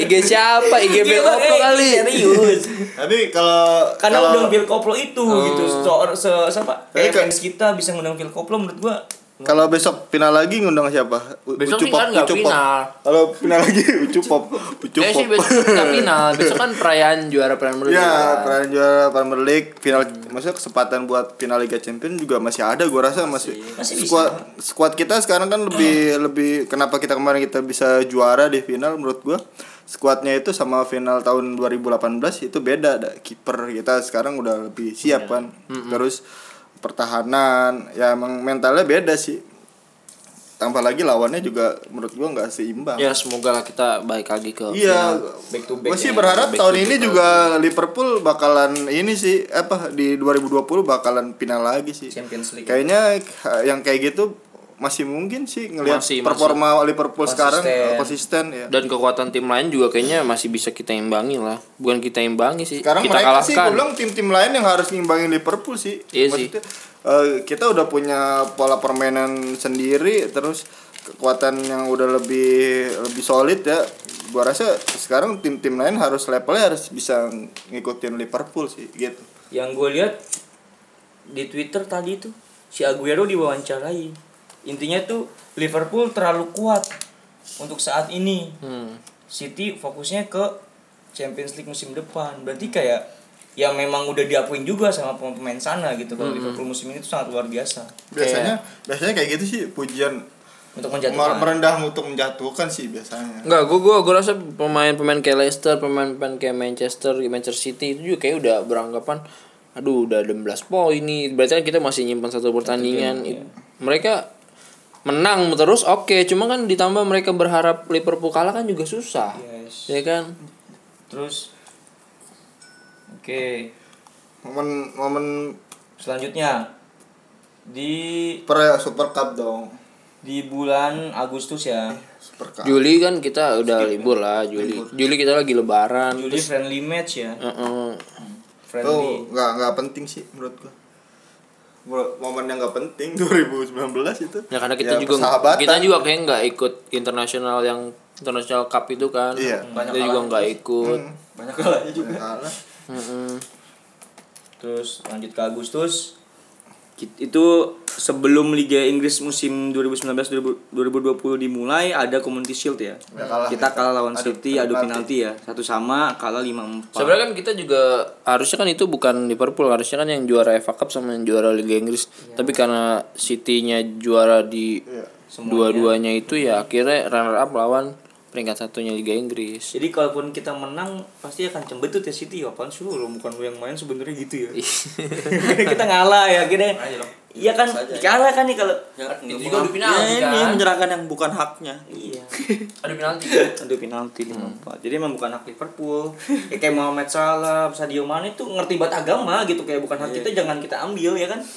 IG siapa? IG Bang Koplo Eki, kali. serius. Tapi kalau karena kalau undang Phil Koplo itu gitu. So, se, siapa? Ke- fans kita bisa ngundang Phil Koplo menurut gua kalau besok final lagi ngundang siapa? U- Besok Ucu sih Pop, kan nggak final. Kalau final lagi Ucu Pop, Ucu Pop. sih besok nggak final besok kan perayaan juara Premier League Ya, peran juara Premier League final maksudnya kesempatan buat final Liga Champions juga masih ada gua rasa masih, Masih bisa. squad squad kita sekarang kan lebih lebih kenapa kita kemarin kita bisa juara di final menurut gua skuadnya itu sama final tahun 2018 itu beda ada kiper kita sekarang udah lebih siap kan terus pertahanan ya emang mentalnya beda sih tambah lagi lawannya juga menurut gua nggak seimbang ya semoga lah kita balik lagi ke Iya, back to back gue sih ya. berharap Back tahun to ini back. juga Liverpool bakalan ini sih apa di 2020 bakalan final lagi sih. Champions League. Kayaknya yang kayak gitu masih mungkin sih ngelihat Masih, performa Liverpool sekarang Konsisten. eh, konsisten ya. dan kekuatan tim lain juga kayaknya masih bisa kita imbangi lah bukan kita imbangi sih Sekarang kita mereka sih gue kalahkan bilang tim-tim lain yang harus ngimbangin Liverpool sih. Iya sih. Maksudnya, eh, kita udah punya pola permainan sendiri terus kekuatan yang udah lebih lebih solid ya. Gua rasa sekarang tim-tim lain harus levelnya harus bisa ngikutin Liverpool sih gitu. yang gue lihat di Twitter tadi tuh si Aguero diwawancarai intinya tuh Liverpool terlalu kuat untuk saat ini Hmm. City fokusnya ke Champions League musim depan berarti kayak ya memang udah diakuin juga sama pemain sana gitu kalau Liverpool musim ini tuh sangat luar biasa Biasanya biasanya kayak gitu sih pujian untuk menjatuhkan merendah untuk menjatuhkan sih biasanya. Enggak, gue gua, gua rasa pemain-pemain kayak Leicester, pemain-pemain kayak Manchester, Manchester City itu juga kayak udah beranggapan aduh udah 16 poin nih. Berarti kan kita masih nyimpan satu pertandingan. game, It- Mereka menang terus oke, cuma kan ditambah mereka berharap Liverpool kalah kan juga susah. yes Ya kan? terus oke Momen momen selanjutnya di per Super Cup dong. di bulan Agustus ya Super Cup. Juli kan kita udah libur lah, Juli. Juli kita lagi lebaran. Juli friendly match ya Heeh. friendly Tuh nggak nggak penting sih menurut gua. Momen yang nggak penting 2019 itu. Ya karena kita juga persahabatan. kita juga kayak nggak ikut internasional yang international cup itu kan. Iya. Kita juga nggak ikut. Hmm, banyak kalahnya juga kalah. Mm-mm. terus lanjut ke Agustus itu sebelum Liga Inggris musim 2019-2020 dimulai ada Community Shield ya kalah. kita kalah lawan Adu- City adu adu penalti ya satu sama kalah 5-4 Sebenarnya kan kita juga harusnya kan itu bukan Liverpool, harusnya kan yang juara FA Cup sama yang juara Liga Inggris. Tapi karena City-nya juara di Iya. dua-duanya itu ya akhirnya runner up lawan peringkat satunya Liga Inggris. jadi kalaupun kita menang pasti akan cembetut ya City apaan sih lu bukan lu yang main sebenarnya gitu ya kita ngalah ya kita iya kan kalah kan nih kalau ya, Itu juga adu penalti, ya, ini kan? menyerahkan yang bukan haknya iya Ada penalti. Aduh penalti lima empat. Jadi emang bukan hak Liverpool. Ya, kayak Mohamed Salah, Sadio Mane itu ngerti banget agama gitu kayak bukan hak kita jangan kita ambil ya kan.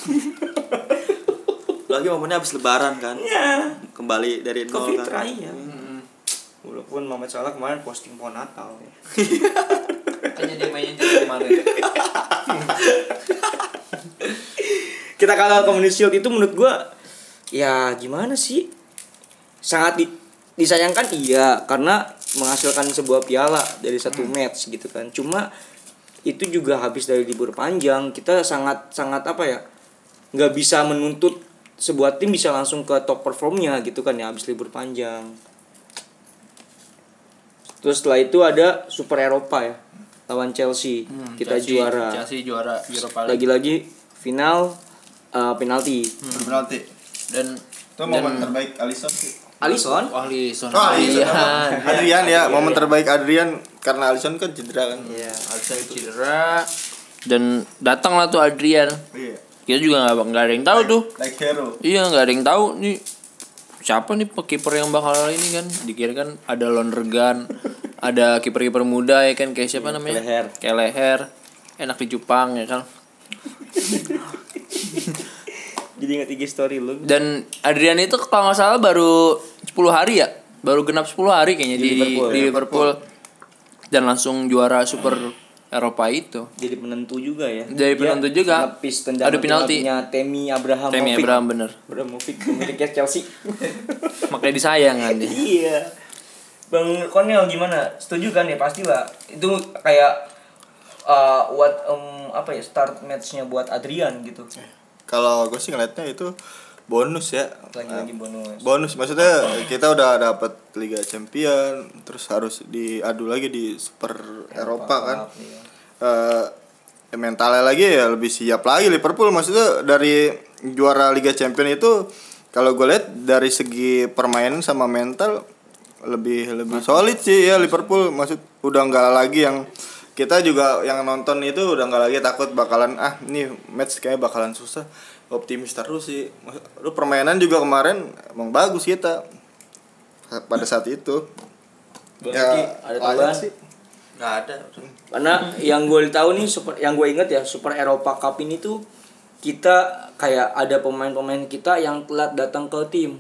lagi momennya habis lebaran kan Iya. kembali dari nol Covid kan ya. Walaupun Mohamed Salah kemarin posting pohon Natal. ya. Kayaknya dia mainnya di kemarin. Kita kalah Community Shield itu menurut gua ya gimana sih? Sangat di, disayangkan iya karena menghasilkan sebuah piala dari satu match gitu kan. Cuma itu juga habis dari libur panjang kita sangat sangat apa ya nggak bisa menuntut sebuah tim bisa langsung ke top performnya gitu kan ya habis libur panjang terus setelah itu ada Super Eropa ya lawan Chelsea kita Chelsea- juara Chelsea juara Europa League. lagi-lagi final uh, penalti Adu penalti. Dan Itu momen terbaik Alisson sih. Alisson Oh, Alisson. Oh, Alisson. Adrian. Adrian ya, momen terbaik Adrian karena Alisson kan cedera kan. Iya. Alisson cedera dan datanglah tuh Adrian. Iya. Kita juga nggak nggak ada yang tahu tuh. Like hero. Iya nggak ada yang tahu nih siapa nih kiper yang bakal ini kan dikira kan ada Lonergan ada kiper-kiper muda ya kan kayak siapa namanya Leher. kayak leher enak di Jepang ya kan Jadi ingat IG story lu. Dan Adrian itu kalau nggak salah baru 10 hari ya, baru genap 10 hari kayaknya di, Di Liverpool, di ya. Liverpool. Dan langsung juara Super Eropa itu. Jadi penentu juga ya. Jadi penentu juga. Nepis tendangan Adu penalti. penaltinya Temi Abraham. Temi Abraham bener. Abrahamovic pemiliknya Chelsea. Makanya disayang kan dia. iya. Bang Cornel gimana? Setuju kan ya pastilah. Itu kayak uh, what um, apa ya start matchnya buat Adrian gitu. Kalau gue sih ngeliatnya itu bonus ya. Lagi-lagi bonus. bonus maksudnya kita udah dapat Liga Champion terus harus diadu lagi di Super Eropa kan Iya. Eh, mentalnya lagi ya lebih siap lagi Liverpool maksudnya dari juara Liga Champion itu kalau gue lihat dari segi permainan sama mental lebih lebih solid sih ya Liverpool maksud udah nggak lagi yang kita juga yang nonton itu udah nggak lagi takut bakalan ah ini match kayak bakalan susah optimis terus sih lu permainan juga kemarin emang bagus kita pada saat itu Bang ya ada tambahan? sih nggak ada Karena yang gue tahu nih super yang gue inget ya Super Eropa Cup ini tuh kita kayak ada pemain-pemain kita yang telat datang ke tim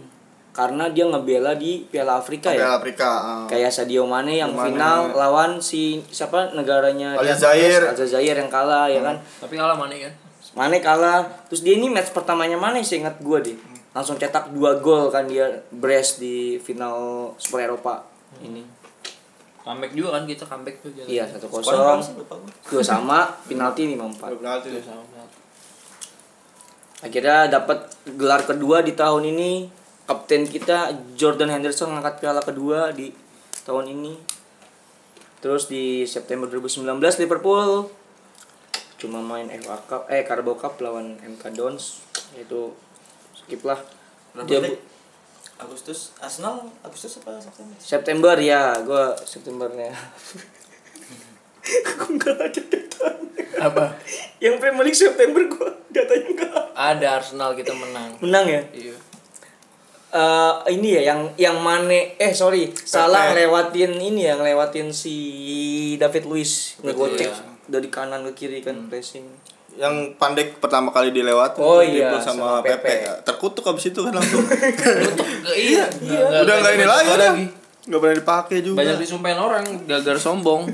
karena dia ngebela di Piala Afrika Piala ya. Afrika ah. Kayak Sadio Mane yang Mane. final lawan si siapa negaranya Aljazair. Aljazair yang kalah ya kan. Tapi kalah mana kan? Mane kalah. Terus dia ini match pertamanya Mane saya ingat gue deh. Langsung cetak dua gol kan dia Brest di final Super Eropa ini. Comeback juga kan kita comeback tuh. Iya satu kosong. sih. Dua sama penalti lima empat. Penalti. Akhirnya dapat gelar kedua di tahun ini. Kapten kita Jordan Henderson ngangkat piala kedua di tahun ini. Terus di September 2019 Liverpool cuma main FA Cup eh Carabao Cup lawan MK Dons itu skip lah. Berapa Dia menit? Agustus Arsenal Agustus apa September September ya, gua Septembernya. Gua nggak ada datanya. Apa? Yang Premier League September gua datanya nggak ada. Ada Arsenal kita menang. Menang ya? Iya. eh ini ya yang yang Mane eh sorry salah lewatin ini ya ngelewatin si David Luiz ngegocek Iya. Dari kanan ke kiri kan pressing yang pandek pertama kali dilewat Oh di iya, sama, sama Pepe. Pepe. terkutuk abis itu kan langsung iya. udah nggak ini lagi udah nggak pernah dipakai juga Banyak disumpahin orang gara-gara sombong.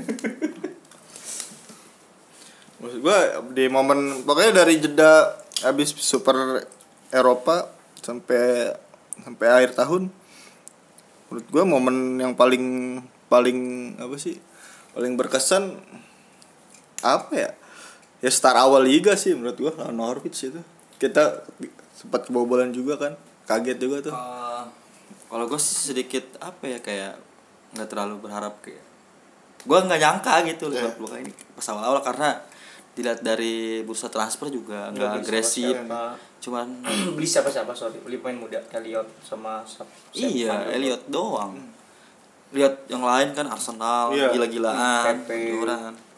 maksud gua di momen pokoknya dari jeda habis Super Eropa sampai sampai akhir tahun menurut gua momen yang paling paling apa sih paling berkesan apa ya? Ya start awal liga sih menurut gua lawan Norwich itu. Kita sempat kebobolan juga kan kaget juga tuh. Eh, kalau gue sih sedikit apa ya kayak nggak terlalu berharap kayak gue nggak nyangka gitu Iya. Liverpool kayak ini pas awal-awal karena dilihat dari bursa transfer juga nggak bisa agresif. cuman beli siapa siapa sorry. Beli pemain muda Elliot sama iya Sam- Elliot doang. Lihat yang lain kan Arsenal Iya. gila-gilaan Pepe.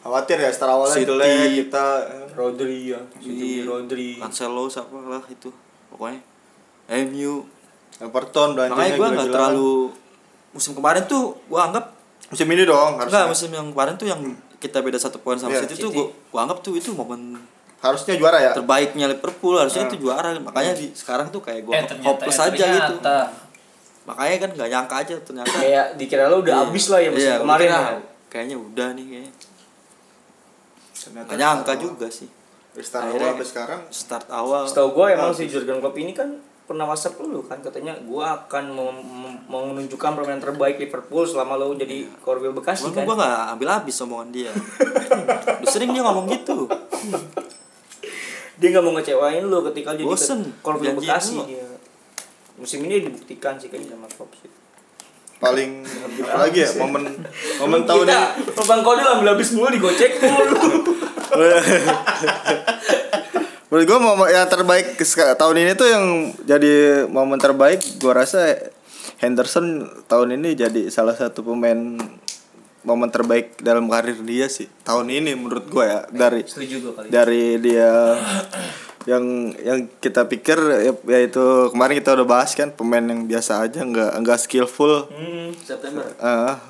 Khawatir ya start awalnya City. jelek kita Rodri ya si Iya. Rodri Cancelo siapa lah itu pokoknya MU Everton belanjanya makanya gue nggak terlalu musim kemarin tuh gue anggap musim ini dong Enggak, harusnya musim yang kemarin tuh yang kita beda satu poin sama Iya, City tuh City. gua, gua anggap tuh itu momen harusnya juara ya terbaiknya Liverpool harusnya Ah. itu juara makanya di sekarang tuh kayak gua Eh, hopeless eh, aja gitu ternyata. makanya kan nggak nyangka aja ternyata kayak dikira lo udah Iya. abis lah ya musim Iya, kemarin gua ya. kayaknya udah nih kayaknya Ternyata nggak nyangka juga sih. Start Akhirnya- awal sampai sekarang? Start awal. Setahu gue emang si Jurgen Klopp ini kan pernah WhatsApp lu kan katanya gua akan menunjukkan permainan terbaik Liverpool selama lo jadi Korwil Bekasi Cuman kan. gua nggak ambil habis omongan dia. Udah sering dia ngomong gitu. Dia nggak mau ngecewain lu ketika jadi Bosen, Korwil Bekasi dia. Musim ini dibuktikan sih kayaknya sama Klopp sih. Paling apa lagi ya momen momen tahun ini Bang Kodil ambil habis mulu digocek mulu. menurut gue momen yang terbaik ke- tahun ini tuh yang jadi momen terbaik gue rasa Henderson tahun ini jadi salah satu pemain momen terbaik dalam karir dia sih tahun ini menurut gue ya dari Setuju gue kali. dari dia yang yang kita pikir ya, yaitu kemarin kita udah bahas kan pemain yang biasa aja nggak nggak skillful. Hmm. September. Ah,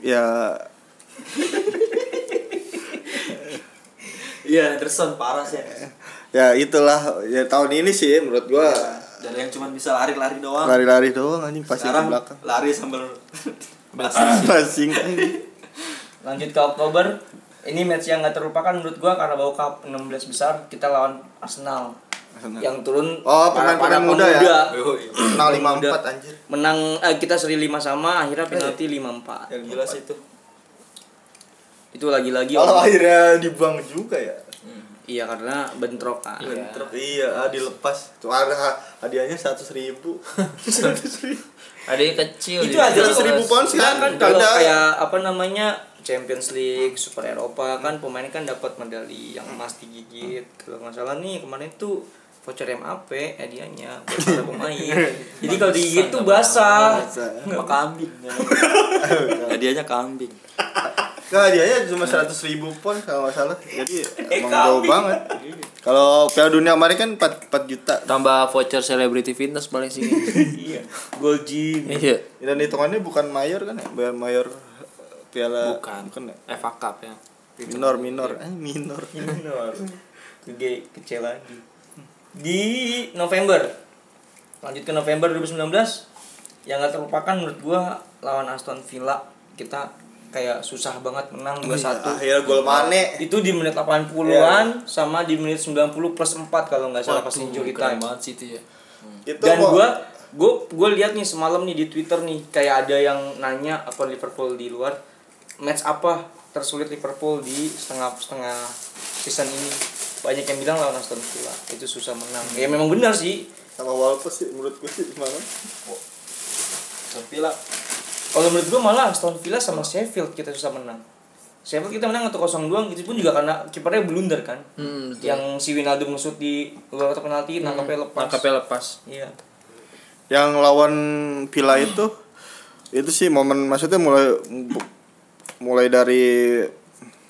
ya. Iya Anderson parah sih. Ya itulah ya tahun ini sih menurut gua. Dari yang cuma bisa lari-lari doang. Lari-lari doang anjing pasti ke belakang. lari sambil passing. Lanjut ke Oktober. Ini match yang gak terlupakan menurut gua karena bawa cup 16 besar kita lawan Arsenal. Yang turun Oh, pemain-pemain para muda ya? Yoi. Kenal lima Muda. empat anjir Menang eh, kita seri 5 sama akhirnya penalti 5-4. yang gila sih itu Itu lagi-lagi kalau orang- akhirnya dibuang juga ya Iya karena bentrok kan. Bentrok. iya ah, dilepas tuh ada ha- hadiahnya seratus ribu seratus ribu Ada yang kecil. Itu di aja seribu pound sih Kan, kan kalau kayak apa namanya Champions League, Super Eropa kan pemainnya kan dapat medali yang emas digigit. Kalau nggak salah nih kemarin tuh voucher MAP hadiahnya buat para pemain. Jadi kalau digigit tuh basah. sama kambing ya. hadiahnya kambing Nah, hadiahnya cuma seratus ribu pon kalau nggak salah. Jadi Eh, emang jauh banget. Kalau Piala Dunia kemarin kan 4, 4 juta. Tambah voucher celebrity fitness paling sih. Iya. Gold gym. Iya. Dan hitungannya bukan mayor kan ya? Bayar mayor eh, Piala Bukan. bukan ya? FA Cup ya Minor minor. Eh, minor. Minor. Gede kecil lagi. Di November. Lanjut ke November 2019 yang gak terlupakan menurut gua lawan Aston Villa kita kayak susah banget menang 2-1. Akhirnya gol Mane. Itu di menit 80-an sama di menit 90 plus 4 kalau nggak salah pas injury time. banget sih itu ya. Itu Dan gua gua gua lihat nih semalam nih di Twitter nih kayak ada yang nanya apa Liverpool di luar match apa tersulit Liverpool di setengah setengah season ini. Banyak yang bilang lawan Aston Villa itu susah menang. Ya memang benar sih. sama Wolves sih menurut gue sih semalam. tapi lah Kalau menurut gua malah Aston Villa sama Sheffield kita susah menang. Sheffield kita menang 1-0 doang itu pun juga karena kipernya blunder kan. Hmm, betul. Yang si Wijnaldum ngesut di luar kotak penalti nangkapnya lepas. Nangkapnya lepas. Iya. Yang lawan Villa itu itu sih momen maksudnya mulai mulai dari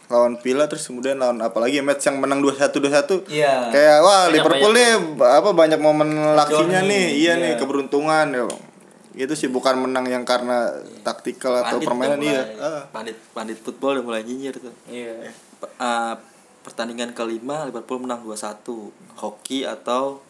lawan Villa terus kemudian lawan apalagi match yang menang 2-1 2-1 Iya. kayak wah Banyak- Liverpool nih apa banyak momen lakinya nih iya iya. nih keberuntungan ya itu sih bukan menang yang karena taktikal atau Pandit permainan iya Ah. pandit pandit football udah mulai nyinyir tuh Iya. Uh, pertandingan kelima Liverpool menang 2-1 hoki atau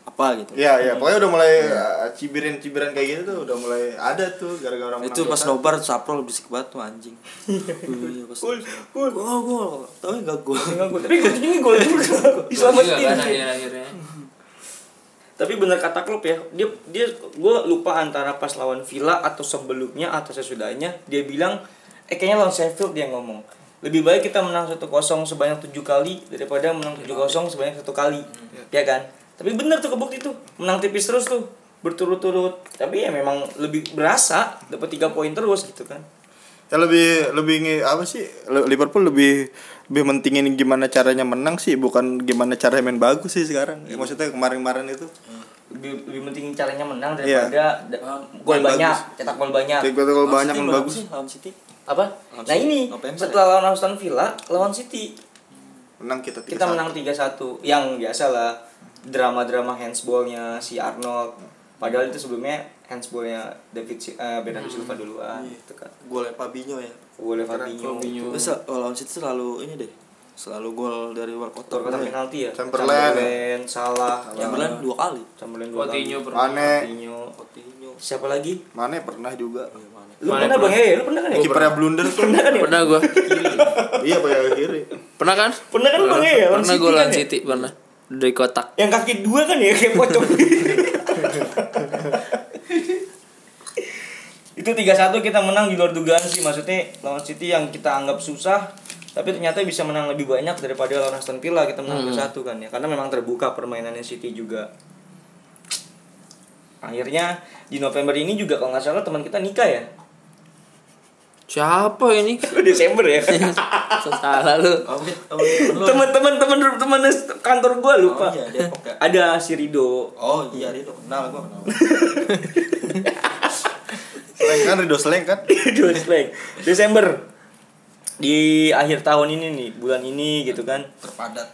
apa gitu Iya iya pokoknya udah mulai uh, cibiran-cibiran kayak gitu tuh udah mulai ada tuh gara-gara menang itu pas 2-1. nobar saprol berisik banget tuh anjing Iya, pas- Gol, gol. gol gol tapi enggak gol Enggak gol. Tapi gol juga. Diselamatin. kan akhir-akhirnya. Tapi benar kata klub ya, dia dia gue lupa antara pas lawan Villa atau sebelumnya atau sesudahnya dia bilang eh kayaknya lawan Sheffield dia ngomong. Lebih baik kita menang 1-0 sebanyak tujuh kali daripada menang 7-0 sebanyak satu kali. Ya kan? Tapi bener tuh kebukti tuh menang tipis terus tuh berturut-turut. Tapi ya memang lebih berasa dapat tiga poin terus gitu kan. Ya lebih lebih nge- apa sih Liverpool lebih lebih mentingin gimana caranya menang sih bukan gimana caranya main bagus sih sekarang. Ya, maksudnya kemarin-kemarin itu. Lebih lebih penting caranya menang Iya. daripada da- gol banyak bagus. cetak gol banyak. Kalau Lawan banyak City yang bagus sih lawan City. Apa? Lawan nah City, ini November setelah lawan Aston Villa lawan City. Menang kita kita menang 3-1 yang biasa lah drama-drama handsballnya si Arnold. Padahal itu sebelumnya handsballnya David Si- eh, Bernardo Silva duluan gitu kan. Golnya Fabinho ya boleh Fabinho. Fabinho. terus kalau lawan City selalu ini deh selalu gol dari luar kotak Kotak penalti ya? Chamberlain. Chamberlain, Salah. Yang benar dua kali. Chamberlain dua kali. Coutinho pernah. Mane. Coutinho. Coutinho. Siapa lagi? Mane pernah juga. Lu Mane pernah bang? Pernah. ya lu pernah kan ya? Kipernya blunder tuh. Pernah gua. iya pakai kiri. Pernah kan? pernah kan bang? Ya lawan Pernah gua kan lawan ya? City pernah. Dari kotak. yang kaki dua kan ya? Kayak pocong itu 3-1 kita menang di luar dugaan sih. Maksudnya lawan City yang kita anggap susah tapi ternyata bisa menang lebih banyak daripada lawan Aston Villa kita menang 2-1 kan ya. Karena memang terbuka permainannya City juga. Akhirnya di November ini juga kalau nggak salah teman kita nikah ya? Siapa ini? Desember ya? Salah lu. lu teman-teman teman teman kantor gua lupa. Oh, iya, Depok ya? ada si Rido. Oh iya Rido. Kenal gua kenal Seleng kan Rido Seleng kan? Dua slang. Desember. Di akhir tahun ini nih bulan ini gitu kan. Terpadat.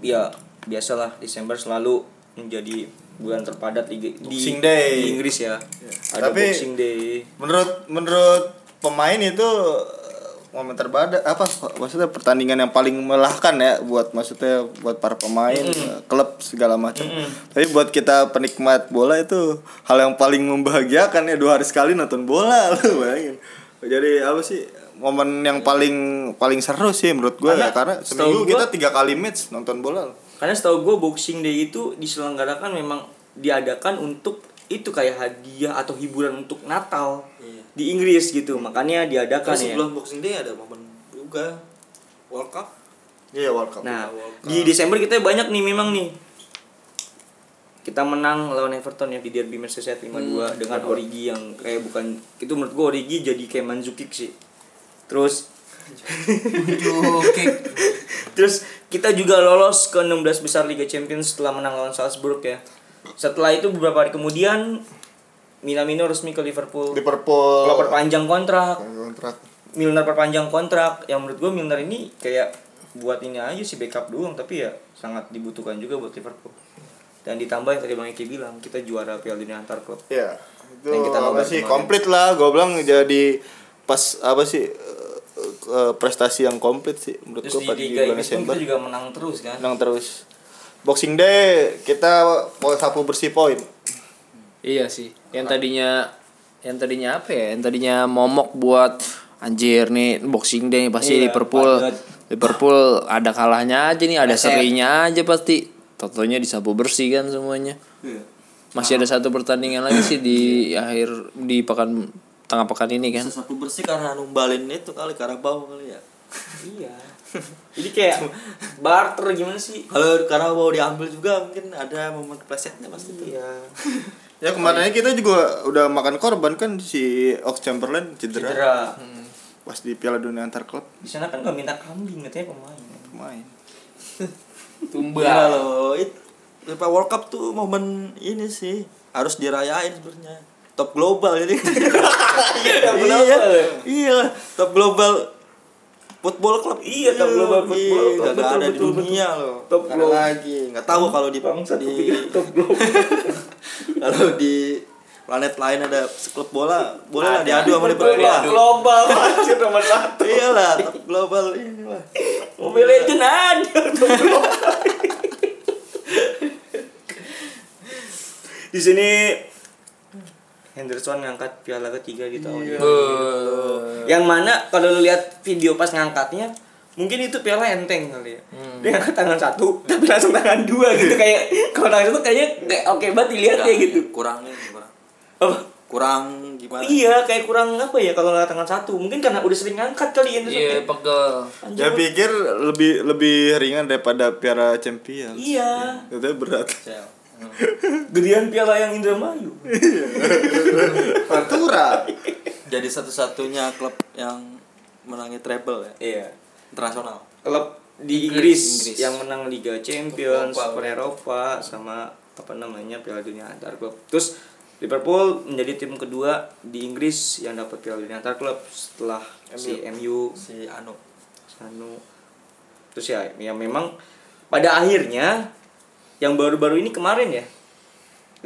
Ya biasalah Desember selalu menjadi bulan terpadat di, di, Boxing Day. di Inggris ya. Ada Tapi- Boxing Day. menurut menurut pemain itu momen terbadak apa maksudnya pertandingan yang paling melelahkan ya buat maksudnya buat para pemain eh, klub segala macam. Tapi buat kita penikmat bola itu hal yang paling membahagiakan ya dua hari sekali nonton bola lu bayangin. Jadi apa sih momen yang paling paling seru sih menurut gue Karena ya karena seminggu gua- kita tiga kali match nonton bola. Karena setahu gue boxing day itu diselenggarakan memang diadakan untuk itu kayak hadiah atau hiburan untuk Natal. Di Inggris gitu. Makanya diadakan Terus ya. sebelum Boxing Day ada momen juga World Cup. iya World Cup Nah, World Cup. di Desember kita banyak nih memang nih. Kita menang lawan Everton ya di Derby Merseyside 5-2 dengan Origi yang kayak bukan itu menurut gue Origi jadi kayak Mandzukic sih. Terus. Terus kita juga lolos ke 16 besar Liga Champions setelah menang lawan Salzburg ya. Setelah itu beberapa hari kemudian Minamino resmi ke Liverpool. Liverpool Kalau perpanjang kontrak, kontrak Milner perpanjang kontrak. Yang menurut gue Milner ini kayak buat ini aja sih backup doang tapi ya sangat dibutuhkan juga buat Liverpool. Dan ditambah yang tadi Bang Eki bilang, kita juara Piala Dunia antar klub. Iya. Itu Yang kita apa sih kemarin. komplit lah gue bilang jadi pas apa sih eh, prestasi yang komplit sih menurut Terus gue di pada Liga bulan Desember kita juga menang terus kan. menang terus Boxing Day kita mau sapu bersih poin Iya sih. Yang tadinya yang tadinya apa ya? Yang tadinya momok buat anjir nih Boxing Day pasti Iya, Liverpool. padat. Liverpool ada kalahnya aja nih, ada Reset. serinya aja pasti. Totonya disapu bersih kan semuanya. Masih ada satu pertandingan lagi sih di akhir di pekan tengah pekan ini kan. Sapu bersih karena numbalin itu kali Karabau kali ya. Iya. Jadi kayak barter gimana sih? Kalau Karabau diambil juga mungkin ada momen keplesetnya pasti tuh. Iya. ya kemarinnya kita juga udah makan korban kan si Ox Chamberlain cedera, Cedera. pas di Piala Dunia antar klub Di sana kan nggak minta kambing katanya pemain. pemain Iya loh, it, FIFA World Cup tuh momen ini sih harus dirayain sebenarnya. Top global jadi. iya, iya, top global football club. Iya, top global football Iya, club. nggak Betul, ada di betul, dunia loh. Top ada global. lagi. Nggak tahu kalau di Bangsat di top global. kalau di planet lain ada klub bola, boleh lah diadu sama Liverpool lah. global anjir nomor satu. Iyalah, top global ini lah. Mobile Legend global. Di sini Henderson ngangkat piala ketiga di tahun ini. Yang mana kalau lu lihat video pas ngangkatnya mungkin itu piala enteng kali ya. Dia ngangkat tangan satu tapi langsung tangan dua gitu kayak kalau tangan itu kayaknya kayak oke banget dilihat kayak gitu. Kurang nih, kurang. Apa? Kurang gimana? Iya, kayak kurang apa ya kalau nggak tangan satu. Mungkin karena udah sering ngangkat kali Henderson. Iya, pegel. Anjir, ya pikir lebih lebih ringan daripada Piala Champions Iya. itu berat Cel. Gedean piala yang Indramayu. Pantura Jadi satu-satunya klub yang menangi treble ya, Iya. internasional. Klub di Inggris, Inggris. yang menang Liga Champions, Eropa. Super Eropa sama apa namanya Piala Dunia antar klub. Terus Liverpool menjadi tim kedua di Inggris yang dapat Piala Dunia antar klub setelah si MU, Si Anu. Sanu. Terus ya, ya memang pada akhirnya yang baru-baru ini kemarin ya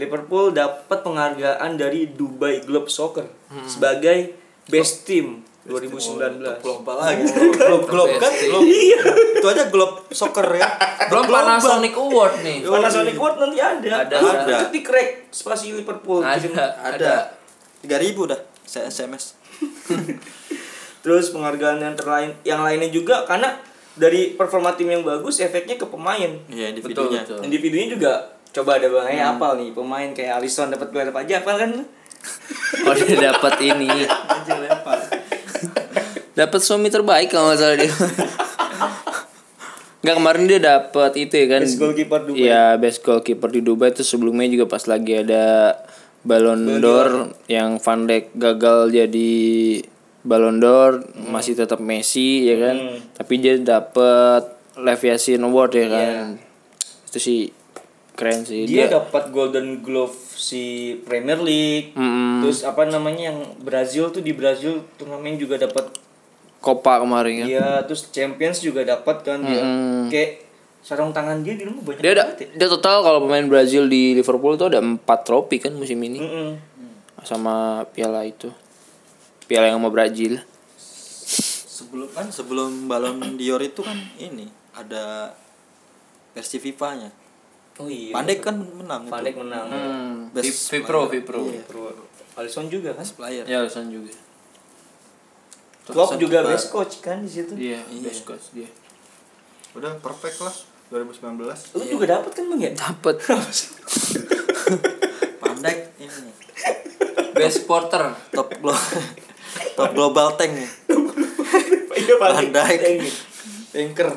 Liverpool dapat penghargaan dari Dubai Globe Soccer sebagai best team 2019. Global lagi. Glob glob kan? Glob. Itu aja glob soccer ya. Belum. Panasonic Award nih. Panasonic Award nanti ada. Ada, Lu ada. Ketik rek spasi Liverpool. Ada, Ada. Tiga ribu dah. Saya SMS. Terus penghargaan yang terlain yang lainnya juga karena dari performa tim yang bagus efeknya ke pemain. Iya di Betul, videonya. betul. Individunya juga coba ada bang hmm. apal nih pemain kayak Alisson dapat gelar apa aja apal kan? Oh dia dapat ini. Dapat suami terbaik kalau nggak salah dia. Enggak kemarin dia dapat itu ya kan. Best goalkeeper Dubai. Iya, best goalkeeper di Dubai itu sebelumnya juga pas lagi ada Ballon d'Or yang Van Dijk gagal jadi Ballon d'Or masih tetap Messi ya kan. Hmm. Tapi dia dapat Lev Yashin Award ya kan. Itu sih keren sih Dia dapat Golden Glove si Premier League. Mm-mm. Terus apa namanya yang Brazil tuh di Brazil turnamen juga dapat Copa kemarin ya. Iya, terus Champions juga dapat kan dia. Mm-mm. Kayak sarung tangan dia di rumah banyak Dia ada ya. dia total kalau pemain Brazil di Liverpool tuh ada 4 trofi kan musim ini. Mm-mm. sama piala itu piala yang sama Brazil sebelum kan sebelum balon dior itu kan ini ada versi FIFA-nya. Oh iya. Pandek kan menang Pandek itu. menang. Hmm, Best Vipro, player. Vipro. Iya. Pro. Alisson juga kan. Best player. Ya, Alisson juga. Klopp juga best coach kan di situ. Iya, Iya. best coach dia. Udah perfect lah 2019. Lu juga dapat kan Bang ya? Dapat Pandek ini best porter. top glo top global tank ya. Iya Van Dijk. Anchor.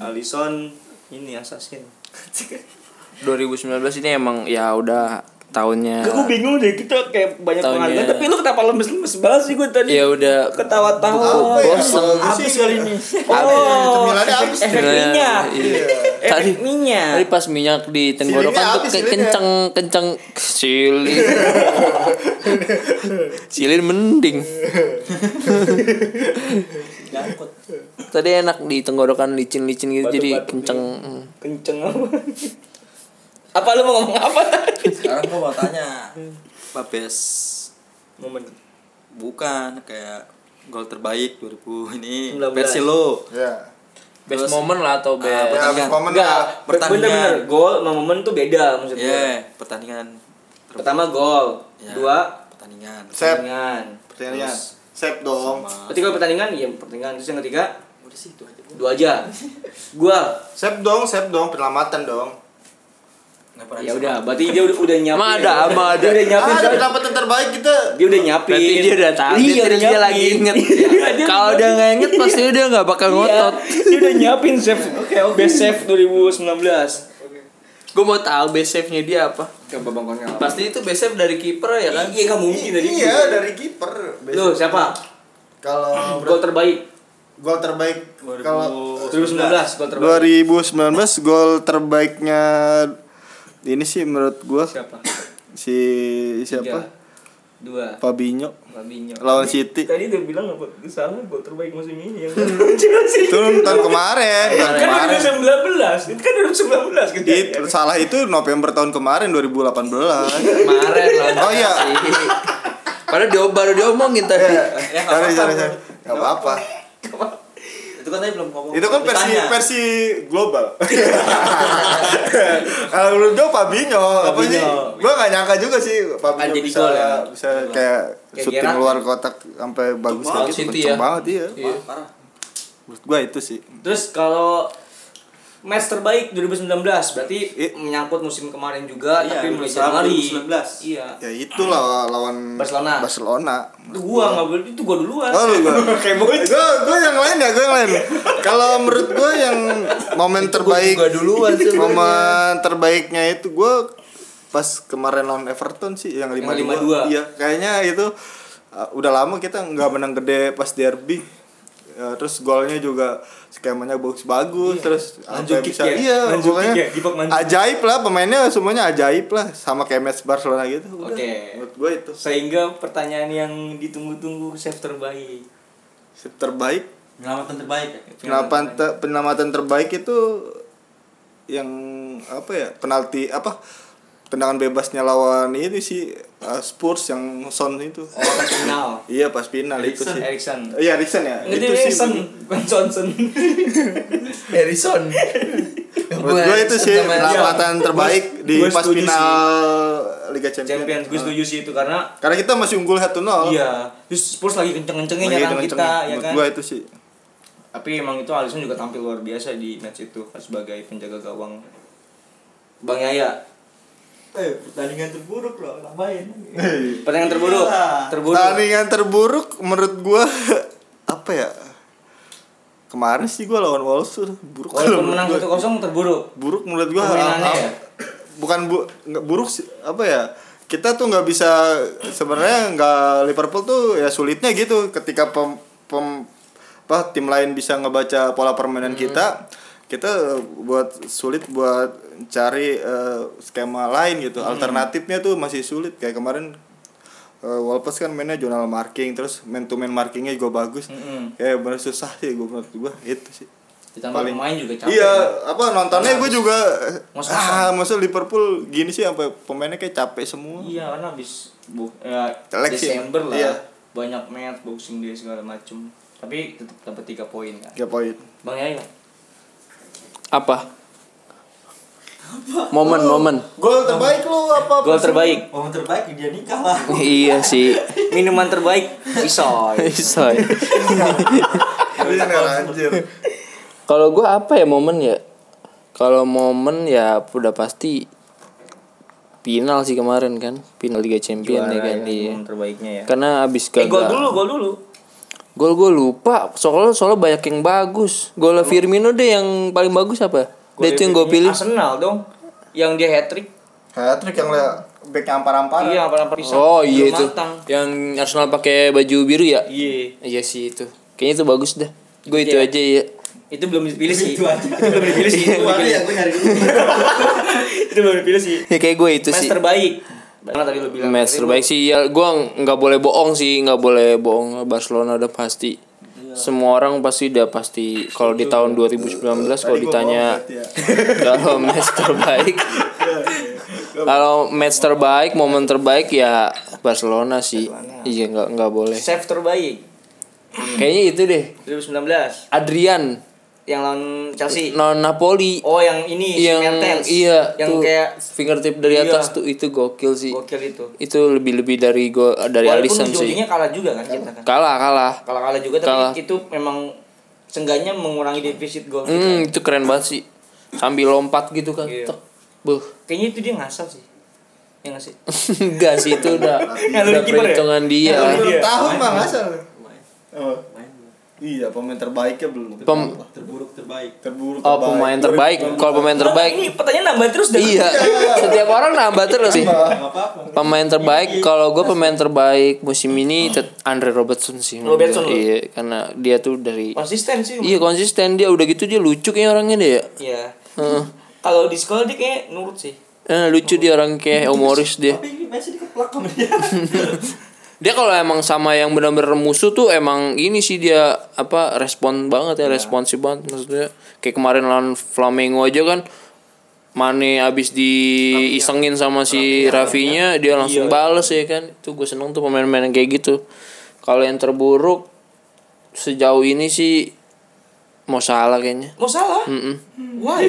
Alisson ini assassin. 2019 ini emang ya udah tahunnya Gue bingung deh kita kayak banyak Tahunnya- penghargaan tapi lu kenapa lemes-lemes banget sih gue tadi? ya udah ketawa-tawa. Ya? gua Habis sih- kali ini. Oh, habis. efek minyak. Iya. Tadi minyak. Tadi pas minyak di tenggorokan tuh kenceng kenceng silin. silin mending. Tadi enak di tenggorokan licin-licin gitu jadi Batuk-batuk kenceng. Kenceng apa? Apa lu mau ngomong apa tadi? Sekarang gua mau tanya. Apa best Momen. bukan kayak gol terbaik 2000 ini 19. versi lo. Ya. Best Terus, moment lah atau ah, best Ya, Pertandingan. momen Enggak, lah. pertandingan. bener-bener gol sama momen tuh beda maksud Iya, gue. pertandingan ter- Pertama gol, Ya, dua pertandingan. Sep. pertandingan. Pertandingan. Sep dong. Sama Ketika pertandingan iya pertandingan terus yang ketiga udah sih itu aja. dua aja. Gua Sep dong, sep dong, penyelamatan dong. Ya udah, berarti dia udah udah nyiapin. Emang ada, ada. Dia udah nyiapin. Ah, ada pendapatan terbaik kita. dia udah nyiapin. Berarti dia udah tahu. Iya, dia, udah dia nyiapin. lagi inget. Iya, dia Kalau udah dia nggak inget pasti dia nggak bakal Iya, ngotot. dia udah nyiapin save. Oke, oke. Best save 2019. Gue mau tahu best save-nya dia apa. Coba Bang. Pasti itu best save dari kiper ya kan? Iya, nggak mungkin dari Iya, dari kiper. Lu siapa? Kalau Gol terbaik gol terbaik kalau 2019, gol terbaik. 2019 gol terbaiknya ini sih menurut gua Siapa? si siapa? Tiga, Dua. Fabinho Fabinho. lawan City. Tadi udah bilang apa? Salah gol terbaik musim ini yang Chelsea. Itu tahun kemarin, tahun Kan kemarin. 2019, itu kan 2019 kan. Itu salah itu November tahun kemarin 2018. Kemarin lawan Oh, iya. Padahal dia baru diomongin tadi. Ya, nggak Sorry, apa-apa, Itu kan tadi belum ngomong. Itu kan versi Ditanya. versi global. Kalau menurut gue Fabinho, apa sih? Fabinho. Gue gak nyangka juga sih Fabinho bisa gol ya. bisa kayak Kayak syuting luar kotak sampai bagus banget kayak gitu. Ya. banget iya. Iya. Parah. Menurut gue itu sih. Terus kalau match terbaik 2019 berarti I- menyangkut musim kemarin juga Iya, tapi mulai Januari. 2019. Iya. Ya itulah lawan Barcelona. Barcelona. Itu gua enggak boleh itu gua duluan. Oh lu gua. Kayak gue gue yang lain ya gue yang lain. Kalau menurut gue yang momen terbaik juga duluan momen terbaiknya itu gue pas kemarin lawan Everton sih yang lima Yang dua. 5-2. Iya kayaknya itu uh, udah lama kita nggak menang gede pas derby. Ya, terus golnya juga skemanya bagus-bagus terus Manjukic sampai bisa ya? iya Manjukic pokoknya ya? Dipak ajaib lah pemainnya semuanya ajaib lah sama kayak match Barcelona gitu Oke. menurut gue itu Sehingga pertanyaan yang ditunggu-tunggu save terbaik. Sip terbaik Penyelamatan terbaik ya. penyelamatan te- penyelamatan terbaik itu yang apa ya penalti apa tendangan bebasnya lawan ini sih uh, Spurs yang Son itu Oh, pas final. iya pas final itu Erikson, sih Erikson. iya Erikson ya Ini itu sih Erikson, bukan Johnson. Harrison. menurut gue itu sih penyelamatan terbaik Gua- di gua pas final Liga Champions, Champions, gue setuju sih itu karena karena kita masih unggul 1-0 iya, terus Spurs lagi kenceng-kencengnya nyerang kenceng-kenceng. kita ya kan. gue itu sih Tapi emang itu Alisson juga tampil luar biasa di match itu sebagai penjaga gawang. Bang Yaya, Eh, pertandingan terburuk loh, tambahin. pertandingan terburuk. Iyalah. Terburuk. Pertandingan terburuk menurut gua apa ya? Kemarin sih gua lawan Wolves tuh buruk Walaupun menang gua. 1-0 terburuk. Buruk menurut gua. Permainannya ah, ya? Bukan bu nggak buruk sih apa ya? Kita tuh nggak bisa sebenarnya nggak Liverpool tuh ya sulitnya gitu ketika pem, pem apa tim lain bisa ngebaca pola permainan kita kita buat sulit buat cari eh, skema lain gitu alternatifnya tuh masih sulit kayak kemarin uh, Wolves kan mainnya zonal marking terus man to man markingnya juga bagus Mm-mm. kayak bener susah sih gue menurut gue itu sih Ditambah Paling- pemain juga capek. iya ya. apa nontonnya gue juga Ngos-ngosan. ah masa Liverpool gini sih sampai pemainnya kayak capek semua Iya, karena habis bu, ya. Desember lah. Iya. banyak match boxing day segala macem tapi tetap dapat tiga poin kan Tiga poin. bang Yaya Apa? Momen momen. Gol terbaik lu apa? gol terbaik Momen terbaik dia nikah lah. iya sih. minuman terbaik isoy Soy. Bener anjir. Kalau gua apa ya momen ya? Kalau momen ya udah pasti final sih kemarin kan, final Liga Champion ya kan. Iya. minuman terbaiknya ya Karena abis eh gol gagal. dulu gol dulu Gol gue lupa, soalnya soalnya banyak yang bagus. Gol Firmino deh yang paling bagus apa? Dia itu yang gue pilih. Arsenal dong yang dia hat trick Hat-trick yang le- back ampar-ampar. iya pisang Oh iya Belum itu. matang. Yang Arsenal pakai baju biru ya? iya Iya sih itu. Kayaknya itu bagus dah. Gue itu Iya. aja ya. itu belum dipilih sih Itu aja. itu belum dipilih sih itu, Itu ya gue nyari itu belum dipilih sih Ya kayak gue itu match sih. terbaik Mana tadi lu bilang Match terbaik sih ya gue nggak boleh bohong sih nggak boleh bohong. Barcelona udah pasti. Semua orang pasti udah pasti. Kalau di tahun 2019 kalau gua ditanya ya. kalau match terbaik kalau match terbaik momen terbaik ya Barcelona sih. Iya nggak nggak boleh. Save terbaik. Kayaknya itu deh. 2019 Adrian yang lawan Chelsea non Napoli oh yang ini yang Mertens. iya yang tuh kayak fingertip dari Iya. atas tuh itu gokil sih gokil itu itu lebih lebih dari go dari walaupun Alisson sih kalah juga kan kita kan kalah kalah kalah kalah juga tapi Kalah. itu memang seenggaknya mengurangi defisit gol kita. Hmm, itu keren banget sih. Sambil lompat gitu kan. Iya. Tek. Buh. kayaknya itu dia ngasal sih ya nggak sih Enggak sih itu udah udah kiper ya? perhitungan dia. Ngalur Belum Iya. tahu bang asal. Oh. Iya pemain terbaiknya belum. Pem- Terburuk terbaik. Terburuk oh, pemain terbaik. Kalau pemain terbaik ini pertanyaan nambah terus dah Iya, setiap orang nambah terus sih. Enggak apa-apa. Pemain terbaik kalau gue pemain terbaik musim ini Andre Robertson sih. Robertson? Iya, karena dia tuh dari konsisten sih Iya konsisten dia udah gitu dia lucu kayak orangnya deh ya. Iya. Heeh. kalau di sekolah dia kayak nurut sih Eh, lucu dia orang kayak humoris dia. Tapi Messi dikeplak sama dia. Dia kalau emang sama yang benar-benar musuh tuh emang ini sih dia apa respon banget ya, responsif banget maksudnya. Kayak kemarin lawan Flamengo aja kan Mane abis diisengin sama si Rafinya dia langsung bales ya kan. Itu gue seneng tuh pemain-pemain yang kayak gitu. Kalau yang terburuk sejauh ini sih mau salah kayaknya. mau salah Mm-mm. why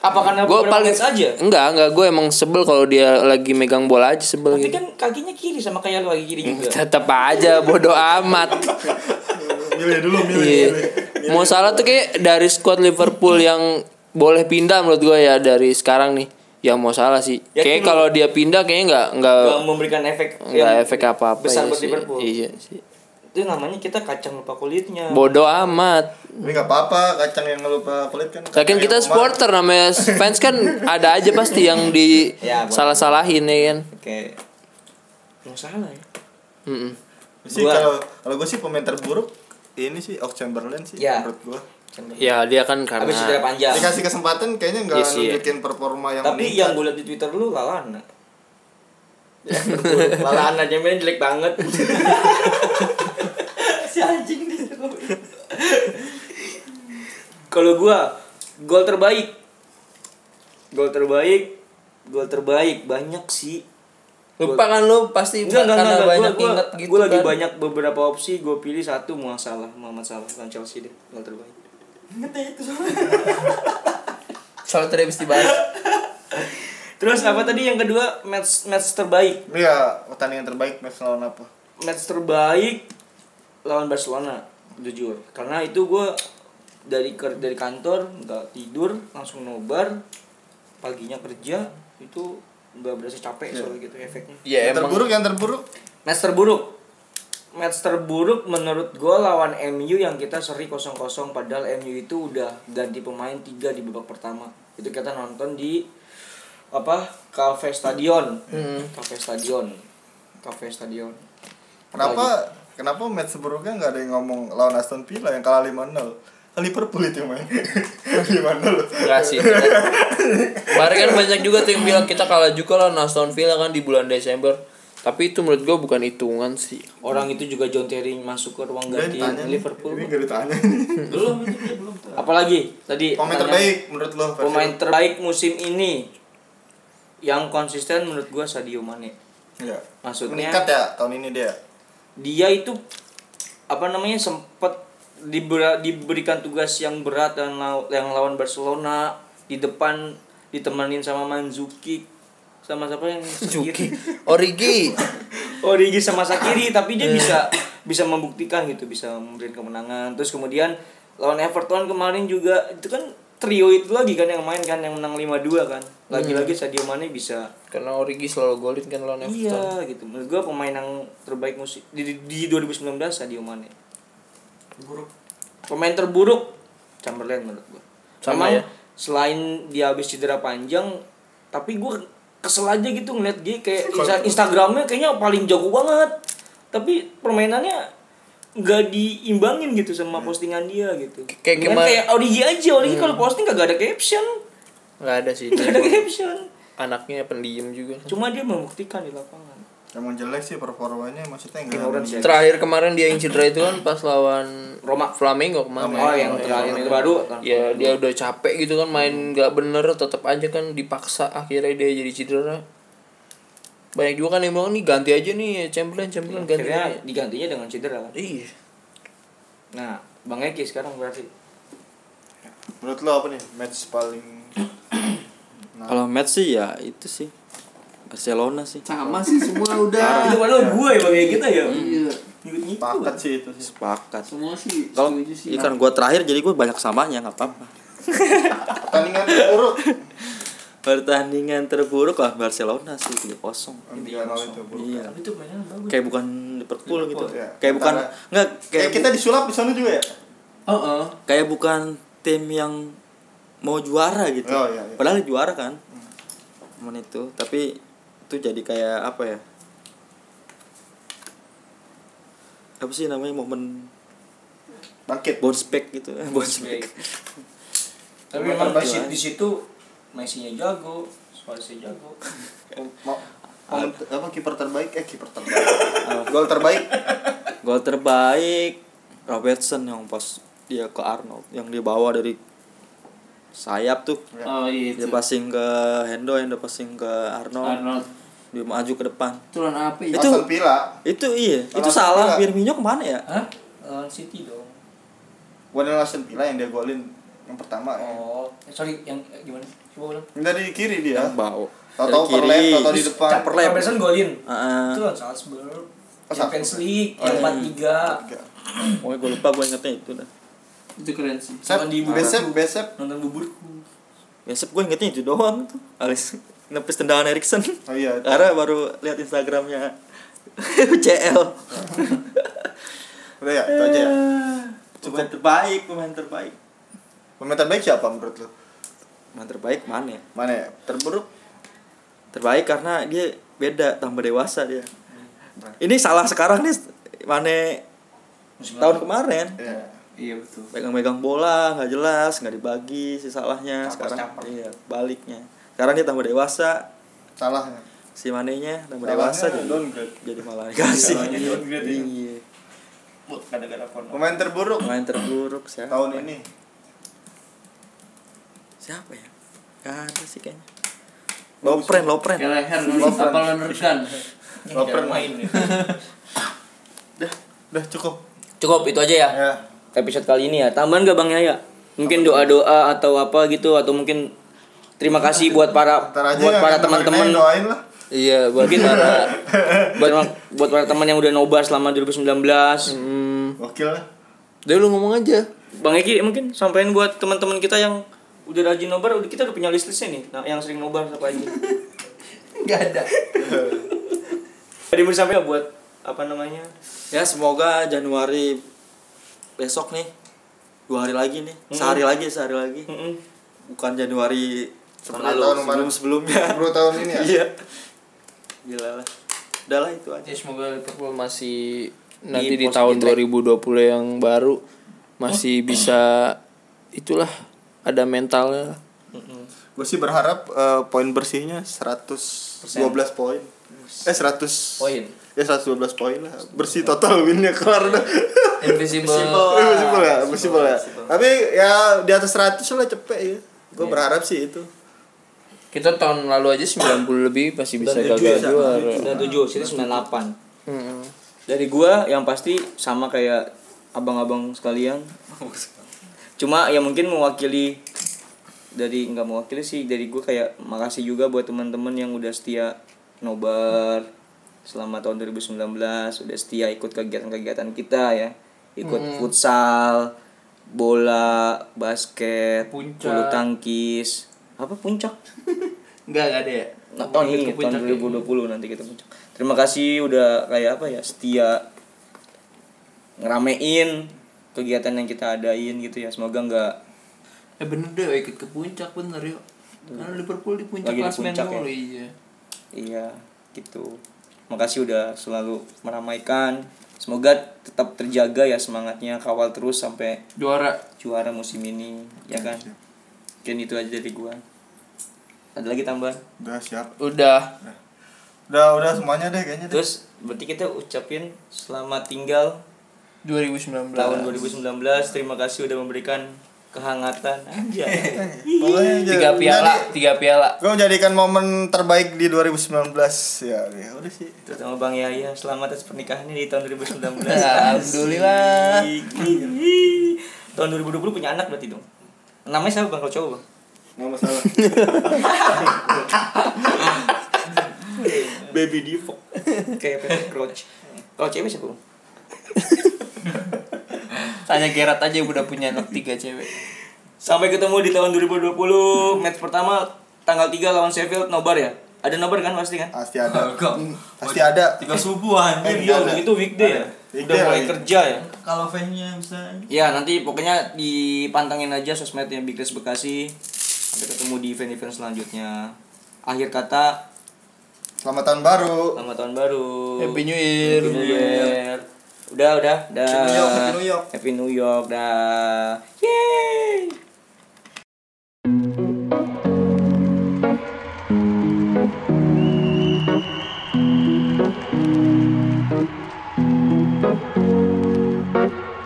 apa karena Gue paling aja enggak enggak gue emang sebel kalau dia lagi megang bola aja sebel tapi gitu. kan kakinya kiri sama kayak lu lagi kiri juga Tetap aja bodoh amat. Milih dulu milih. Iya. milih. Mau salah tuh kayak dari squad Liverpool yang boleh pindah menurut gue ya dari sekarang nih. Yang mau salah sih. Yakin Kayak kalau dia pindah kayaknya nggak nggak Gak memberikan efek nggak efek apa apa besar ya buat sih. Liverpool Iya sih. Itu namanya kita kacang lupa kulitnya Bodoh amat. Ini nggak apa-apa kacang yang lupa kulit kan. Kacang kita supporter namanya fans kan ada aja pasti yang di Ya, boleh. salah-salahin ya kan. oke mau salah ya Mm-mm. Sih Gua- kalau kalau gue sih pemain terburuk ini sih Ox Chamberlain sih Ya. menurut gue. Ya dia kan karena habis cedera panjang Dikasih kesempatan kayaknya nggak sih, ya. nunjukin performa yang tapi meningkat. yang gue liat di twitter lu lalana lalana aja jelek banget anjing kalau gua gol terbaik. Gol terbaik gol terbaik. Banyak sih. Lupa kan lu pasti Enggak, enggak, karena enggak, banyak gua, ingat gua, gitu gua lagi kan. banyak beberapa opsi gue pilih satu mau salah. Muhammad Salah lawan Chelsea deh. Gol terbaik. Ngeteh itu soalnya. Soalnya tadi habis dibahas. terus apa tadi yang kedua? Match match terbaik. Iya, pertandingan terbaik match lawan apa? match terbaik lawan Barcelona jujur. Karena itu gue dari ker- dari kantor nggak tidur langsung nobar paginya kerja itu nggak berasa capek soalnya gitu efeknya. Ya yang emang terburuk yang terburuk? Match terburuk. Match terburuk menurut gue lawan MU yang kita seri 0-0 padahal MU itu udah ganti pemain tiga di babak pertama. Itu kita nonton di apa Cafe Stadion. Cafe Stadion. Cafe Stadion. Kenapa kenapa match seburuknya nggak ada yang ngomong lawan Aston Villa yang kalah 5-0? Kan Liverpool itu main. 5-0. Enggak sih. Kemarin kan banyak juga tuh yang bilang kita kalah juga lah Aston Villa kan di bulan Desember. Tapi itu menurut gua bukan hitungan sih. orang itu juga John Terry masuk ke ruang ganti. Liverpool Ini nggak ditanya. belum belum apalagi tadi Pemain terbaik menurut lo? versi pemain terbaik musim ini yang konsisten menurut gua Sadio Mane Iya. Maksudnya- meningkat ya tahun ini dia. Dia itu apa namanya sempat dibera- diberikan tugas yang berat dan yang lawan Barcelona di depan ditemenin sama Manzukic sama siapa yang Sakiri Origi. Origi sama Sakiri tapi dia bisa bisa membuktikan gitu bisa memberikan kemenangan. Terus kemudian lawan Everton kemarin juga itu kan trio itu lagi kan yang main kan yang menang 5-2 kan lagi-lagi Sadio Mane bisa karena Origi selalu golin kan lawan Everton Iya gitu. Menurut gua pemain yang terbaik musim di, di, di 2019 Sadio Mane. Buruk. Pemain terburuk Chamberlain menurut gua. Sama Memang ya. selain dia habis cedera panjang, tapi gua kesel aja gitu ngeliat dia kayak Insta- Instagramnya kayaknya paling jago banget. Tapi permainannya nggak diimbangin gitu sama postingan dia gitu. Kayak kema- kayak Origi aja, Origi kalau posting kagak ada caption. nggak ada sih Nggak dia ada caption. anaknya pendiam juga Cuma dia membuktikan di lapangan. Emang jelek sih performanya maksudnya enggak. Ignorance ya. terakhir kemarin dia yang cedera itu kan pas lawan Roma. Flamengo kemarin Oh, yang terakhir itu baru kan. ya dia udah capek gitu kan main nggak bener tetap aja kan dipaksa akhirnya dia jadi cedera banyak juga kan yang bilang nih ganti aja nih Chamberlain Chamberlain ganti Akhirnya aja. digantinya dengan cedera kan. iya Nah, Bang Eki sekarang berarti Menurut lo apa nih match paling Kalau match sih ya itu sih Barcelona sih. sama sih semua udah itu padahal gue ya Bang Eki kita ya. iya paket sih itu sih. Sepakat. semua sih Kalau ikan gua terakhir jadi gua banyak samanya nggak apa-apa. Pertandingan buruk. Pertandingan terburuk lah Barcelona sih 3-0. Tiga itu buruk. Iya. Itu mainan bagus. Kayak bukan Liverpool gitu. ya. Kayak bukan enggak Kayak kayak kita disulap di sana juga ya? Heeh. kayak bukan tim yang mau juara gitu. Oh, iya, iya. Padahal juara kan. Cuman itu, tapi itu jadi kayak apa ya? Apa sih namanya momen Bangkit. bounce back gitu, bounce back. Tapi memang lah. di situ Messi-nya jago, Suarez-nya jago. Mau apa kiper terbaik? Eh kiper terbaik. Gol terbaik. Gol terbaik Robertson yang pas dia ke Arnold yang dia bawa dari sayap tuh. oh iya itu Dia passing ke Hendo, Hendo passing ke Arnold. Arnold Dia maju ke depan. itu lawan apa ya Itu- Villa. Itu iya, itu salah. Firmino ke mana ya? Hah? Lawan City dong. Bukan Aston Villa yang dia golin yang pertama ya. Oh, eh, sorry yang eh, gimana? Coba ulang. Dari kiri dia. Yang bau. Dari per kiri. tahu-tahu di depan. Caper left. Robertson golin. Heeh. Itu lawan Salzburg. Oh, Champions. League Oh, yang iya. 4-3. Tiga. Oh, gue lupa gue ingetnya itu dah. itu keren sih Sep, Sama di besep, besep. Nonton buburku. Besok gue ingetnya itu doang tuh. Alis nepis tendangan Erikson. Oh iya. Karena baru lihat Instagramnya UCL. Udah ya, itu aja ya. Pemain terbaik, pemain terbaik. Pemain terbaik siapa menurut lo? Pemain terbaik mana ya? Mana ya? Terburuk? Terbaik karena dia beda, tambah dewasa dia. Ini salah sekarang nih, mana tahun kemarin. Iya. iya betul Megang-megang bola nggak jelas, nggak dibagi si salahnya. Sekarang iya baliknya. Sekarang dia tambah dewasa, Salahnya. si manenya tambah dewasa jadi, downgrade. jadi malah ya. Iya. Kono. Pemain terburuk Pemain terburuk siapa? tahun ini. Siapa ya? Gak ada sih kayaknya. Lopren, Lopren. kayak leher Lovren. apa menerkan Loper main. ya. Dah, dah cukup. Cukup itu aja ya. Ya. episode kali ini ya. Tambahan gak Bang Yaya? Mungkin doa-doa atau apa gitu atau mungkin terima kasih buat para buat yang para teman-teman aja doain lah. iya buat mungkin para buat buat para teman yang udah nobar selama 2019. hmm, Gokil lah. deh lu ngomong aja Bang Eki mungkin sampaikan buat teman-teman kita yang udah rajin nobar, udah kita udah punya list-listnya nih, nah, yang sering nobar siapa aja. nggak ada Jadi mau sampai buat apa namanya? Ya semoga Januari besok nih dua hari lagi nih sehari lagi sehari lagi Mm-mm. bukan Januari Sebelum lalu tahun sebelum sebelumnya 10 tahun ini ya. iya gila lah udah lah itu aja ya semoga Liverpool masih nanti di tahun di track. 2020 yang baru masih bisa itulah ada mentalnya Gue sih berharap eh, poin bersihnya 112 poin. Eh 100 Poin. Ya 112 poin lah. Bersih total winnya kelar dah. invisible Eh, Bersih ya, bersih ya. Tapi ya di atas 100 lah cepet ya. Gue berharap sih itu. kita tahun lalu aja 90 lebih masih bisa 97 gagal ya? juara 97, City 98. Mm-mm. Dari gua yang pasti sama kayak abang-abang sekalian. Cuma ya mungkin mewakili dari nggak mewakili sih dari gua kayak makasih juga buat teman-teman yang udah setia nobar selama tahun 2019 udah setia ikut kegiatan-kegiatan kita ya ikut futsal bola basket Puncak. bulu tangkis apa puncak Enggak, enggak ada ya. Nah, Tahun ini tahun 2020 nanti kita puncak. Terima kasih udah kayak apa ya setia ngeramein kegiatan yang kita adain gitu ya. Semoga nggak Eh bener deh ikut ke puncak bener yuk. Karena Liverpool di puncak Lagi di klasmen puncak mulu ya? iya. iya gitu. Makasih udah selalu meramaikan. Semoga tetap terjaga ya semangatnya kawal terus sampai Juara. juara musim ini ya kan. Mungkin itu aja dari gua. Ada lagi tambahan? Udah siap. Udah. Udah udah semuanya deh kayaknya deh. Terus berarti kita ucapin selamat tinggal 2019. tahun 2019 terima kasih udah memberikan kehangatan. Aja Tiga piala, tiga piala. Gue menjadikan momen terbaik di 2019 ya, ya udah sih. terutama bang Yaya selamat atas pernikahannya di tahun 2019 Alhamdulillah. Tahun 2020 punya anak berarti dong. Namanya siapa bang? Kalau cowok bang? Nggak masalah. baby divo kayak Peter Crouch. Kalau cewek siapa bang Tanya Gerard aja udah punya anak tiga cewek. sampai ketemu di tahun 2020 match pertama tanggal 3 lawan Sheffield nobar ya ada nobar kan pasti kan Pasti ada. Hmm, Pasti ada. Tiga subuh anjir. Iya, udah gitu weekday ya. Weekday Udah mulai kerja ya. Kalau fan-nya bisa Ya nanti pokoknya dipantengin aja sosmednya Big Reds Bekasi Sampai ketemu di event-event selanjutnya Akhir kata Selamat tahun baru. Selamat tahun baru Happy New Year. Happy New Year Udah udah dah Happy New York, Happy New York. Happy New York dah Yeay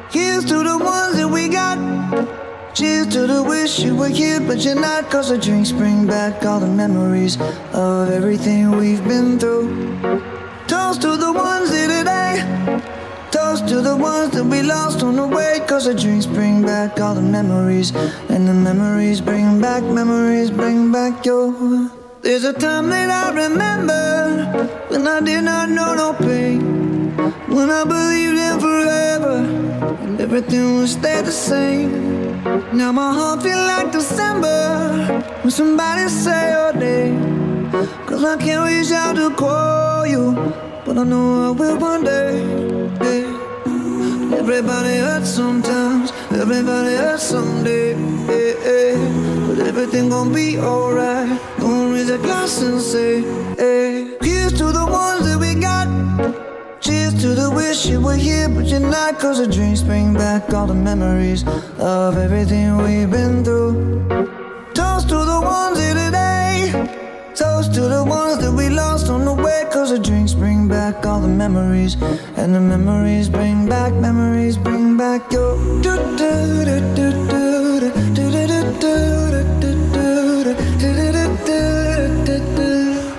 Here's to the ones that we got. Cheers to the wish you were here, but you're not. Cause the drinks bring back all the memories of everything we've been through. Toast to the ones here today. Toast to the ones that we lost on the way. Cause the drinks bring back all the memories. And the memories bring back, memories bring back your. There's a time that I remember when I did not know no pain. When I believed in forever and everything would stay the same. Now my heart feel like December when somebody say your name. Cause I can't reach out to call you, but I know I will one day. yeah. Everybody hurts sometimes, everybody hurts someday. yeah, yeah. But everything gon' be alright. Gonna raise a glass and say, hey. Here's to the ones that we got. Cheers to the wish you were here, but you're not. Cause the drinks bring back all the memories of everything we've been through. Toast to the ones here today. Toast to the ones that we lost on the way. Cause the drinks back all the memories. And the memories bring back, memories bring back your.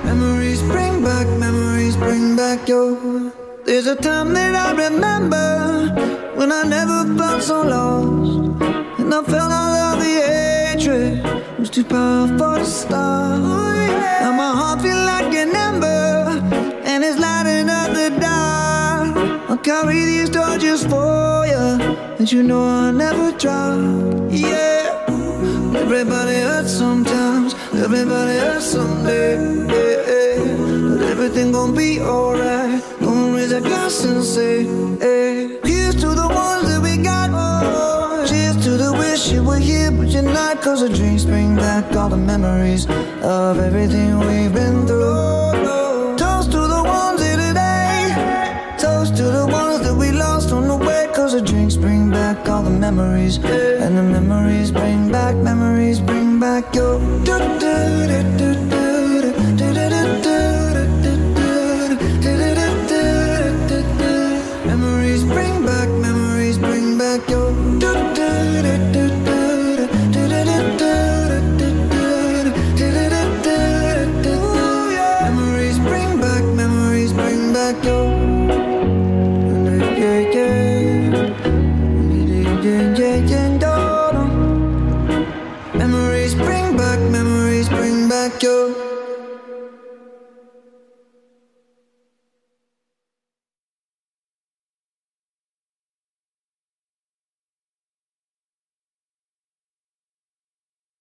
Memories bring back, memories bring back your. There's a time that I remember when I never felt so lost. And I felt all of the hatred was too powerful to stop. Now my heart feel like an ember, it's lighting up the dark. I'll carry these torches for you, and you know I'll never drop. Yeah. Everybody hurts sometimes, everybody hurts someday. Yeah, yeah. But everything gon' be alright. Gonna raise a glass and say, hey. Here's to the ones that we got. Oh, Cheers to the wish you were here, but you're not. Cause the drinks bring back all the memories of everything we've been through. Memories. And the memories bring back, memories bring back your. do do do do do